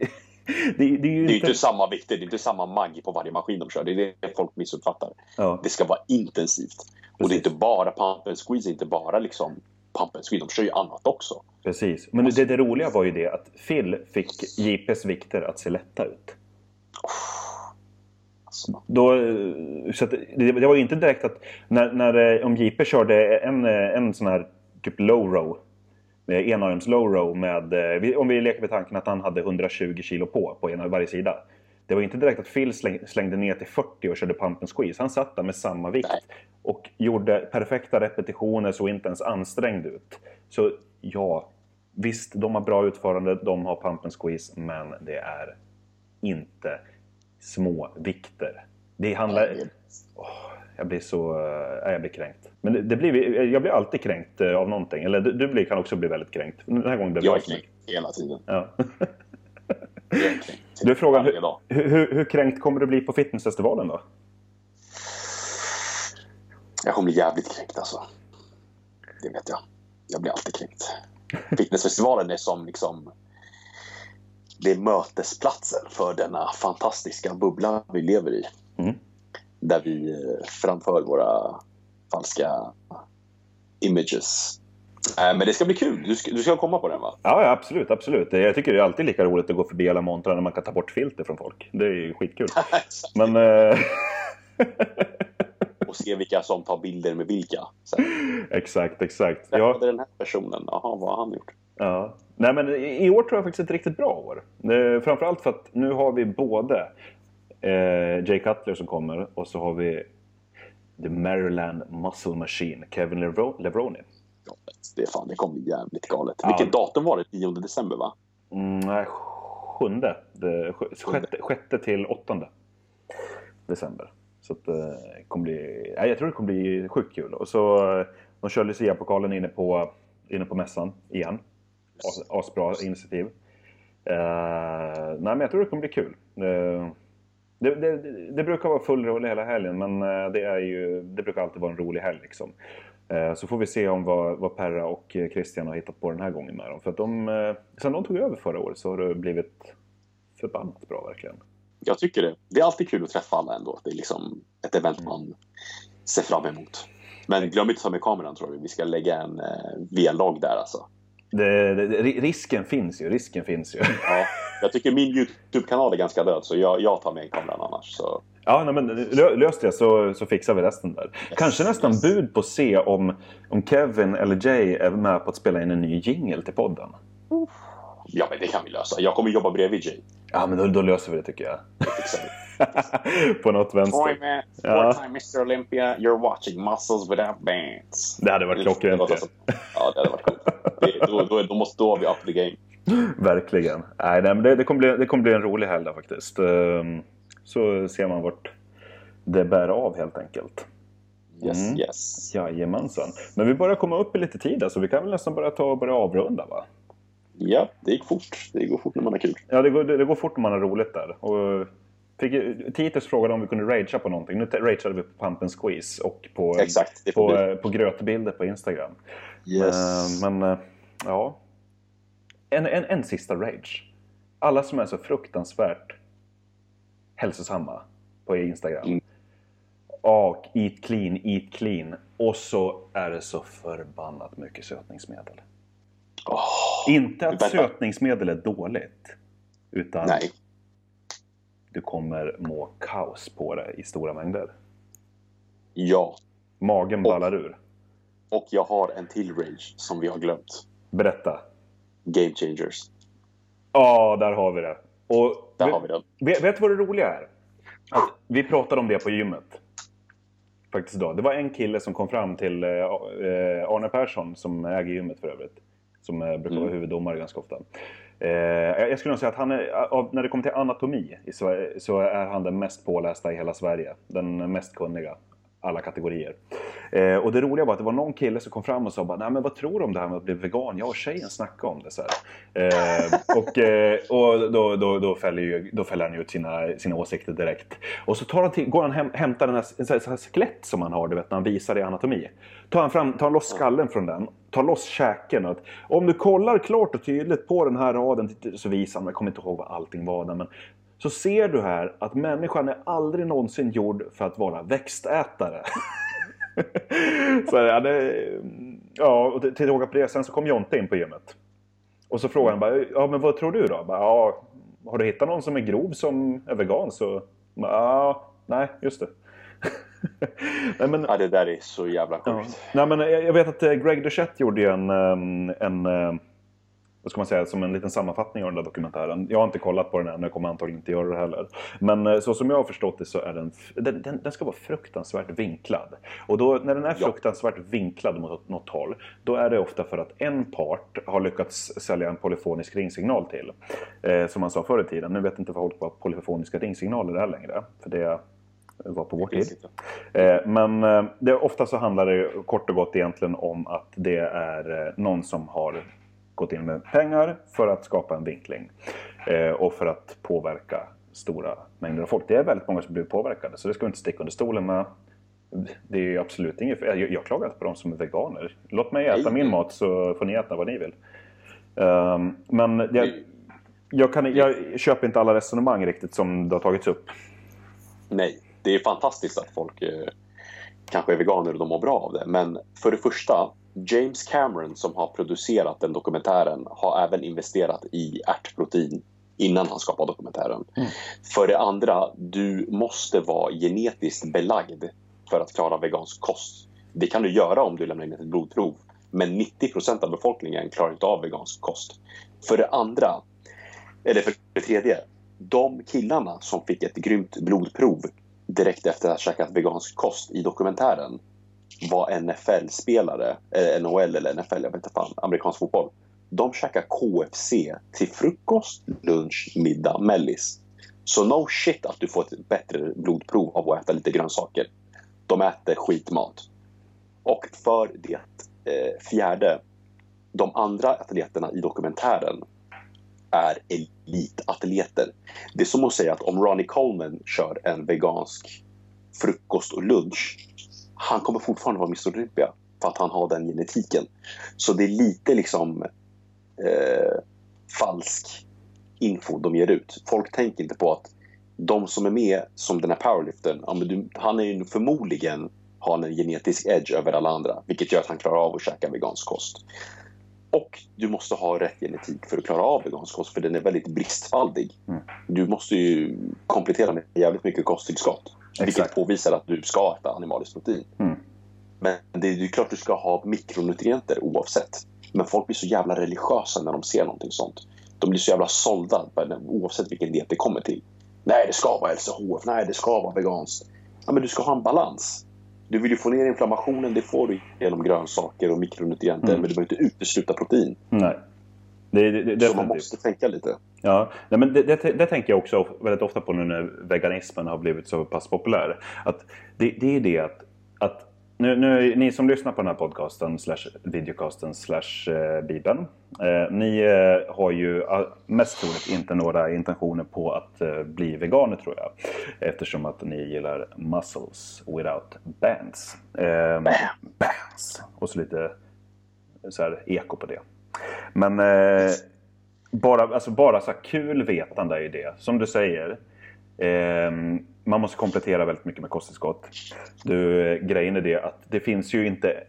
det, det, är ju inte... inte samma vikter, det är inte samma magg på varje maskin de kör. Det är det folk missuppfattar. Ja. Det ska vara intensivt. Precis. Och det är inte bara pump and squeeze, inte bara liksom pump and squeeze. De kör ju annat också. Precis. Men det, det roliga var ju det att Phil fick JPs vikter att se lätta ut. Alltså. Då, så det, det, var ju inte direkt att när, när om JP körde en, en sån här typ low row enarms low row med, eh, om vi leker med tanken att han hade 120 kilo på, på ena varje sida. Det var inte direkt att Phil slängde ner till 40 och körde pump and squeeze. Han satt där med samma vikt och gjorde perfekta repetitioner, såg inte ens ansträngd ut. Så ja, visst, de har bra utförande, de har pump and squeeze, men det är inte små vikter. Det handlar... Oh, jag blir så... Äh, jag blir kränkt. Men det, det blir, jag blir alltid kränkt eh, av någonting. Eller du, du blir, kan också bli väldigt kränkt. Den här gången blev jag är kränkt hela tiden. Ja. jag. Du frågar, hur, hur, hur kränkt kommer du bli på fitnessfestivalen då? Jag kommer bli jävligt kränkt alltså. Det vet jag. Jag blir alltid kränkt. Fitnessfestivalen är som liksom... Det är mötesplatsen för denna fantastiska bubbla vi lever i. Mm. Där vi eh, framför våra falska images. Äh, men det ska bli kul. Du ska, du ska komma på den va? Ja, absolut. absolut. Jag tycker det är alltid lika roligt att gå förbi alla montrar när man kan ta bort filter från folk. Det är ju skitkul. men... Eh, och se vilka som tar bilder med vilka. Sen. Exakt, exakt. Där ja. den här personen. Jaha, vad har han gjort? Ja. Nej, men i år tror jag faktiskt ett riktigt bra år. Eh, framförallt för att nu har vi både eh, Jay Cutler som kommer och så har vi The Maryland Muscle Machine, Kevin Levroni. Det, fan, det kommer bli jävligt galet. Ja. Vilket datum var det? 9 december va? Mm, nej, sjunde. Det, sjätte, sjätte till åttonde december. Så att, det eh, kommer bli, nej, jag tror det kommer bli sjukt kul. Och så, eh, de kör Lucia-pokalen inne på, inne på mässan igen. As, asbra initiativ. Uh, nej, men jag tror det kommer bli kul. Uh, det, det, det, brukar vara full rulle hela helgen men eh, det, är ju, det brukar alltid vara en rolig helg. Liksom. Eh, så får vi se om vad, vad Perra och Christian har hittat på den här gången med dem. För att de, eh, sen de tog över förra året så har det blivit förbannat bra verkligen. Jag tycker det. Det är alltid kul att träffa alla ändå. Det är liksom ett event man ser fram emot. Men glöm inte att ta med kameran tror jag. Vi ska lägga en eh, vlogg där alltså. Det, det, risken finns ju, risken finns ju. Ja, jag tycker min YouTube-kanal är ganska död så jag, jag tar med kameran annars. Så. Ja, nej, men lös det så, så fixar vi resten där. Yes, Kanske nästan yes. bud på att se om, om Kevin eller Jay är med på att spela in en ny jingle till podden. Ja, men det kan vi lösa. Jag kommer jobba bredvid Jay. Ja, men då, då löser vi det tycker jag. Det fixar vi. på något vänster. Four, man, ja. time Mr Olympia, you're watching muscles without bands. Det hade varit klockrent. Ja, det hade varit coolt. då, då, då måste då vi up the game. Verkligen. Nej, nej men det, det, kommer bli, det kommer bli en rolig helg där faktiskt. Um, så ser man vart det bär av helt enkelt. Yes, mm. yes. Jajamensan. Men vi börjar komma upp i lite tid så vi kan väl nästan börja ta och börja avrunda va? Ja, det gick fort. Det går fort när man har kul. Ja, det går, det, det går fort när man har roligt där. Och fick, Titus frågade om vi kunde ragea på någonting. Nu rageade vi på Pump and Squeeze och på, Exakt, på, på grötbilder på Instagram. Yes. Uh, men uh, ja, en, en, en sista rage. Alla som är så fruktansvärt hälsosamma på Instagram. Mm. Och eat clean, eat clean. Och så är det så förbannat mycket sötningsmedel. Oh, Inte att sötningsmedel är dåligt. Utan Nej. Du kommer må kaos på det i stora mängder. Ja. Magen Och- ballar ur. Och jag har en till rage som vi har glömt. Berätta. Game changers. Ja, där har vi det. Och Där vet, har vi den. vet, vet vad det roliga är? Att vi pratade om det på gymmet. Faktiskt idag. Det var en kille som kom fram till eh, eh, Arne Persson, som äger gymmet för övrigt. Som eh, brukar vara Mm. huvuddomare ganska ofta. Eh, jag skulle nog säga att han är, av, när det kommer till anatomi i Sverige, så är han den mest pålästa i hela Sverige. Den mest kunniga. Alla kategorier. Eh, och det roliga var att det var någon kille som kom fram och sa bara, Nej, men vad tror du om det här med att bli vegan? Jag och tjejen snackade om det. Så här. Eh, och eh, och då, då, då, fäller ju, då fäller han ut sina, sina åsikter direkt. Och så tar han till, går han hem, hämtar den här, en sån här, skelett som han har, du vet, när han visar i anatomi. Tar han, fram, tar han loss skallen från den, tar loss käken. Och, om du kollar klart och tydligt på den här raden så visar han, jag kommer inte ihåg vad allting var där, men så ser du här att människan är aldrig någonsin gjord för att vara växtätare. så ja, det, ja, och till råga på det, sen så kom Jonte in på gymmet. Och så frågade han bara, ja men vad tror du då? Bara, ja, har du hittat någon som är grov som är vegan så... Ja, nej, just det. nej, men, Ja, det där är så jävla ja. sjukt. nej, men jag jag vet att eh, Greg Duchette gjorde ju en, ehm, en eh, vad ska man säga, som en liten sammanfattning av den där dokumentären. Jag har inte kollat på den än, jag kommer antagligen inte göra det heller. Men eh, så som jag har förstått det så är den, den, den, den ska vara fruktansvärt vinklad. Och då, när den är fruktansvärt vinklad mot något håll, då är det ofta för att en part har lyckats sälja en polyfonisk ringsignal till. Eh, som man sa förr i tiden. Nu vet inte folk vad polyfoniska ringsignaler är längre. För det var på vår tid. Eh, Men eh, det, ofta så handlar det kort och gott egentligen om att det är någon som har gått in med pengar för att skapa en vinkling. Eh, Och för att påverka stora mängder av folk. Det är väldigt många som blir påverkade så det ska vi inte sticka under stolen med. Det är ju absolut inget jag, jag klagar inte på de som är veganer. Låt mig äta min mat så får ni äta vad ni vill. Ehm, Men jag, jag, kan, jag köper inte alla resonemang riktigt som det har tagits upp. Nej, det är fantastiskt att folk eh, kanske är veganer och de mår bra av det. Men för det första, James Cameron som har producerat den dokumentären har även investerat i ärtprotein innan han skapade dokumentären. Mm. För det andra, du måste vara genetiskt belagd för att klara vegansk kost. Det kan du göra om du lämnar in ett blodprov. Men 90% av befolkningen klarar inte av vegansk kost. För det andra, eller för det tredje, de killarna som fick ett grymt blodprov direkt efter att ha käkat vegansk kost i dokumentären var NFL-spelare, eh, NHL eller NFL, jag vet inte fan, amerikansk fotboll. De käkar KFC till frukost, lunch, middag, mellis. Så no shit att du får ett bättre blodprov av att äta lite grönsaker. De äter skitmat. Och för det eh, fjärde, de andra atleterna i dokumentären är elitatleter. Det är som att säga att om Ronnie Coleman kör en vegansk frukost och lunch, han kommer fortfarande vara Mr Olympia för att han har den genetiken. Så det är lite liksom eh, falsk info de ger ut. Folk tänker inte på att de som är med, som den här du, han är ju förmodligen har en genetisk edge över alla andra, vilket gör att han klarar av att käka vegansk kost. Och du måste ha rätt genetik för att klara av vegansk kost, för den är väldigt bristfaldig. Mm. Du måste ju komplettera med jävligt mycket kosttillskott, vilket Exakt. påvisar att du ska äta animaliskt protein. Mm. Men det är ju klart du ska ha mikronutrienter oavsett. Men folk blir så jävla religiösa när de ser någonting sånt. De blir så jävla sålda oavsett vilken diet det kommer till. Nej, det ska vara LCHF. Nej, det ska vara veganskt. Ja, men du ska ha en balans. Du vill ju få ner inflammationen, det får du genom grönsaker och mikronutrienter. Mm. Men du behöver inte utesluta protein. Nej. Det, det, det, Så man måste tänka lite. Ja, nej, men det, tänker jag också väldigt ofta på nu när veganismen har blivit så pass populär. Att det, är det att, att nu, nu, ni som lyssnar på den här podcasten, slash videocasten, slash eh, bibeln. Eh, ni eh, har ju eh, mest troligt inte några intentioner på att eh, bli veganer tror jag. Eftersom att ni gillar muscles without bands. Eh, bands! Och så lite så här, eko på det. Men eh, bara, alltså bara så här kul vetande är ju det. Som du säger. eh, man måste komplettera väldigt mycket med kosttillskott. Du, eh, grejen är det att det finns ju inte,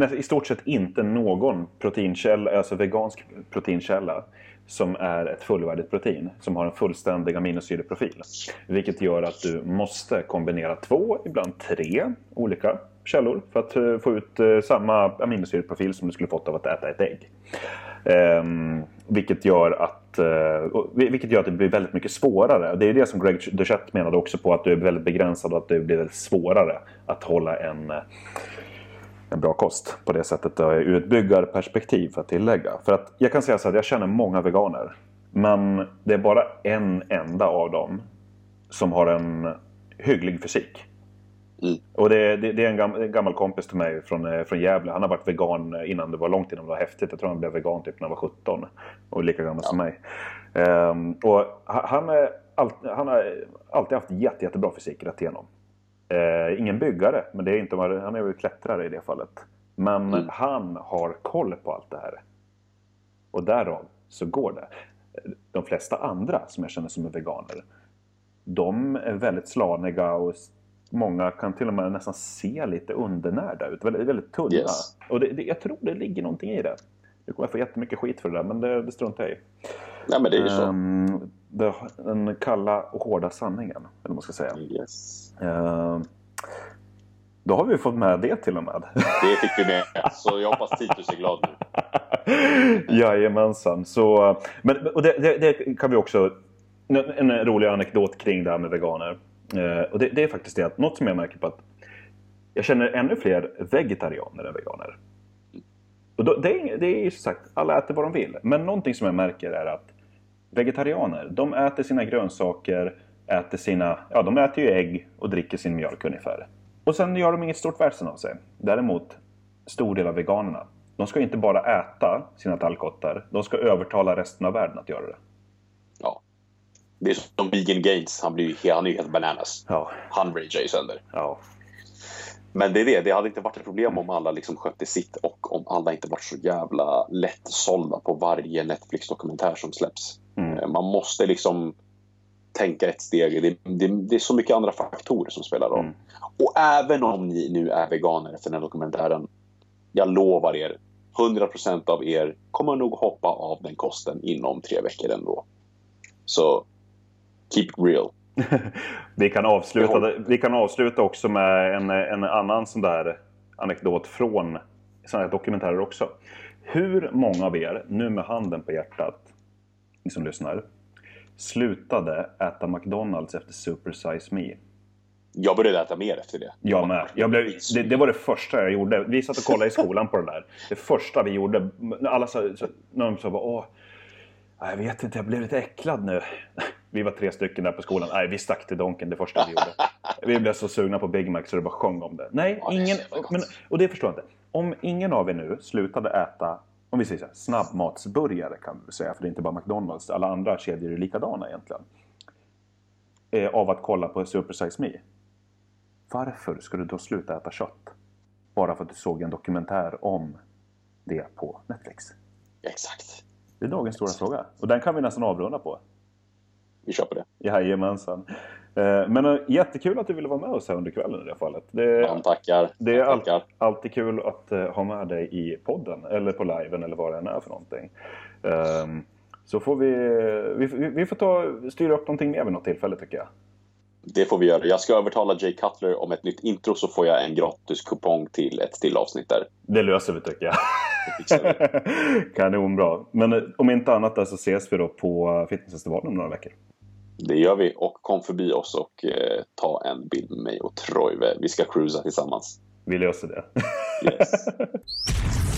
eh, i stort sett inte någon proteinkälla, alltså vegansk proteinkälla som är ett fullvärdigt protein som har en fullständig aminosyreprofil. Vilket gör att du måste kombinera två, ibland tre olika källor för att eh, få ut eh, samma aminosyreprofil som du skulle fått av att äta ett ägg. Um, vilket, gör att, uh, vilket gör att det blir väldigt mycket svårare. Det är det som Greg Duchette menade också på att du är väldigt begränsad och att det blir väldigt svårare att hålla en, en bra kost på det sättet ur ett byggarperspektiv för att tillägga. För att jag kan säga så att jag känner många veganer. Men det är bara en enda av dem som har en hygglig fysik. Mm. Och det, det, det, är en gammal, en gammal, kompis till mig från, eh, från Gävle. Han har varit vegan innan det var långt innan det var häftigt. Jag tror han blev vegan typ när han var 17. Och lika gammal ja. som mig. Um, och han, är all, han har alltid haft jätte, jättebra fysik rätt igenom. Uh, ingen byggare, men det är inte, han är väl klättrare i det fallet. Men mm. han har koll på allt det här. Och därav så går det. De flesta andra som jag känner som är veganer. De är väldigt slaniga och många kan till och med nästan se lite undernärda ut. Väldigt, väldigt tunna. Yes. Och det, det, jag tror det ligger någonting i det. Nu kommer jag få jättemycket skit för det där, men det, det struntar jag i. Nej, men det är ju så. Um, det, den kalla och hårda sanningen, eller vad man ska säga. Yes. Uh, då har vi fått med det till och med. Det fick vi med. Så jag hoppas Titus är glad nu. Jajamensan. Så, men, och det, det, det kan vi också... En, en rolig anekdot kring det här med veganer. Eh, och det, det, är faktiskt det att något som jag märker på att jag känner ännu fler vegetarianer än veganer. Och då, det, är, det är ju sagt, alla äter vad de vill. Men någonting som jag märker är att vegetarianer, de äter sina grönsaker, äter sina, ja de äter ju ägg och dricker sin mjölk ungefär. Och sen gör de inget stort väsen av sig. Däremot, stor del av veganerna, de ska inte bara äta sina tallkottar, de ska övertala resten av världen att göra det. Det är som Vegan Gates, han, blir ju, han är ju helt bananas. Ja. Han ragear ju sönder. Ja. Men det är det, det hade inte varit ett problem om alla liksom skötte sitt och om alla inte varit så jävla lättsålda på varje Netflix-dokumentär som släpps. Mm. Eh, man måste liksom tänka ett steg. Det, det, det, är så mycket andra faktorer som spelar roll. Mm. Och även om ni nu är veganer efter den här dokumentären, jag lovar er, 100% av er kommer nog hoppa av den kosten inom tre veckor ändå. Så keep it real. vi, kan avsluta, vi kan avsluta också med en, en annan sån där anekdot från sådana här dokumentärer också. Hur många av er, nu med handen på hjärtat, ni som lyssnar, slutade äta McDonalds efter Super Size Me? Jag började äta mer efter det. Jag med. Jag blev, det, det, var det första jag gjorde. Vi satt och kollade i skolan på det där. Det första vi gjorde. Alla sa, när de sa Åh, jag vet inte, jag blev lite äcklad nu. Vi var tre stycken där på skolan. Nej, vi stack till Donken det första vi gjorde. Vi blev så sugna på Big Mac så det bara sjöng om det. Nej, ingen... Men, och det förstår jag inte. Om ingen av er nu slutade äta, om vi säger så här, snabbmatsburgare kan vi säga, för det är inte bara McDonalds. Alla andra kedjor är likadana egentligen. Eh, av att kolla på Super Size Me. Varför ska du då sluta äta kött? Bara för att du såg en dokumentär om det på Netflix. Exakt. Det är dagens stora fråga. Och den kan vi nästan avrunda på. Vi kör på det. Jajamensan. Eh, men eh, jättekul att du ville vara med oss här under kvällen i det fallet. Det, Man tackar. Det är all, alltid kul att eh, ha med dig i podden eller på liven eller vad det än är för någonting. Ehm, så får vi, vi, vi får ta, styra upp någonting mer vid något tillfälle tycker jag. Det får vi göra. Jag ska övertala Jay Cutler om ett nytt intro så får jag en gratis kupong till ett till avsnitt där. Det löser vi tycker jag. Kanonbra. Men om inte annat där så ses vi då på Fitnessfestivalen om några veckor. Det gör vi och kom förbi oss och eh, ta en bild med mig och Troive. Vi ska cruisa tillsammans. Vi löser det. Yes.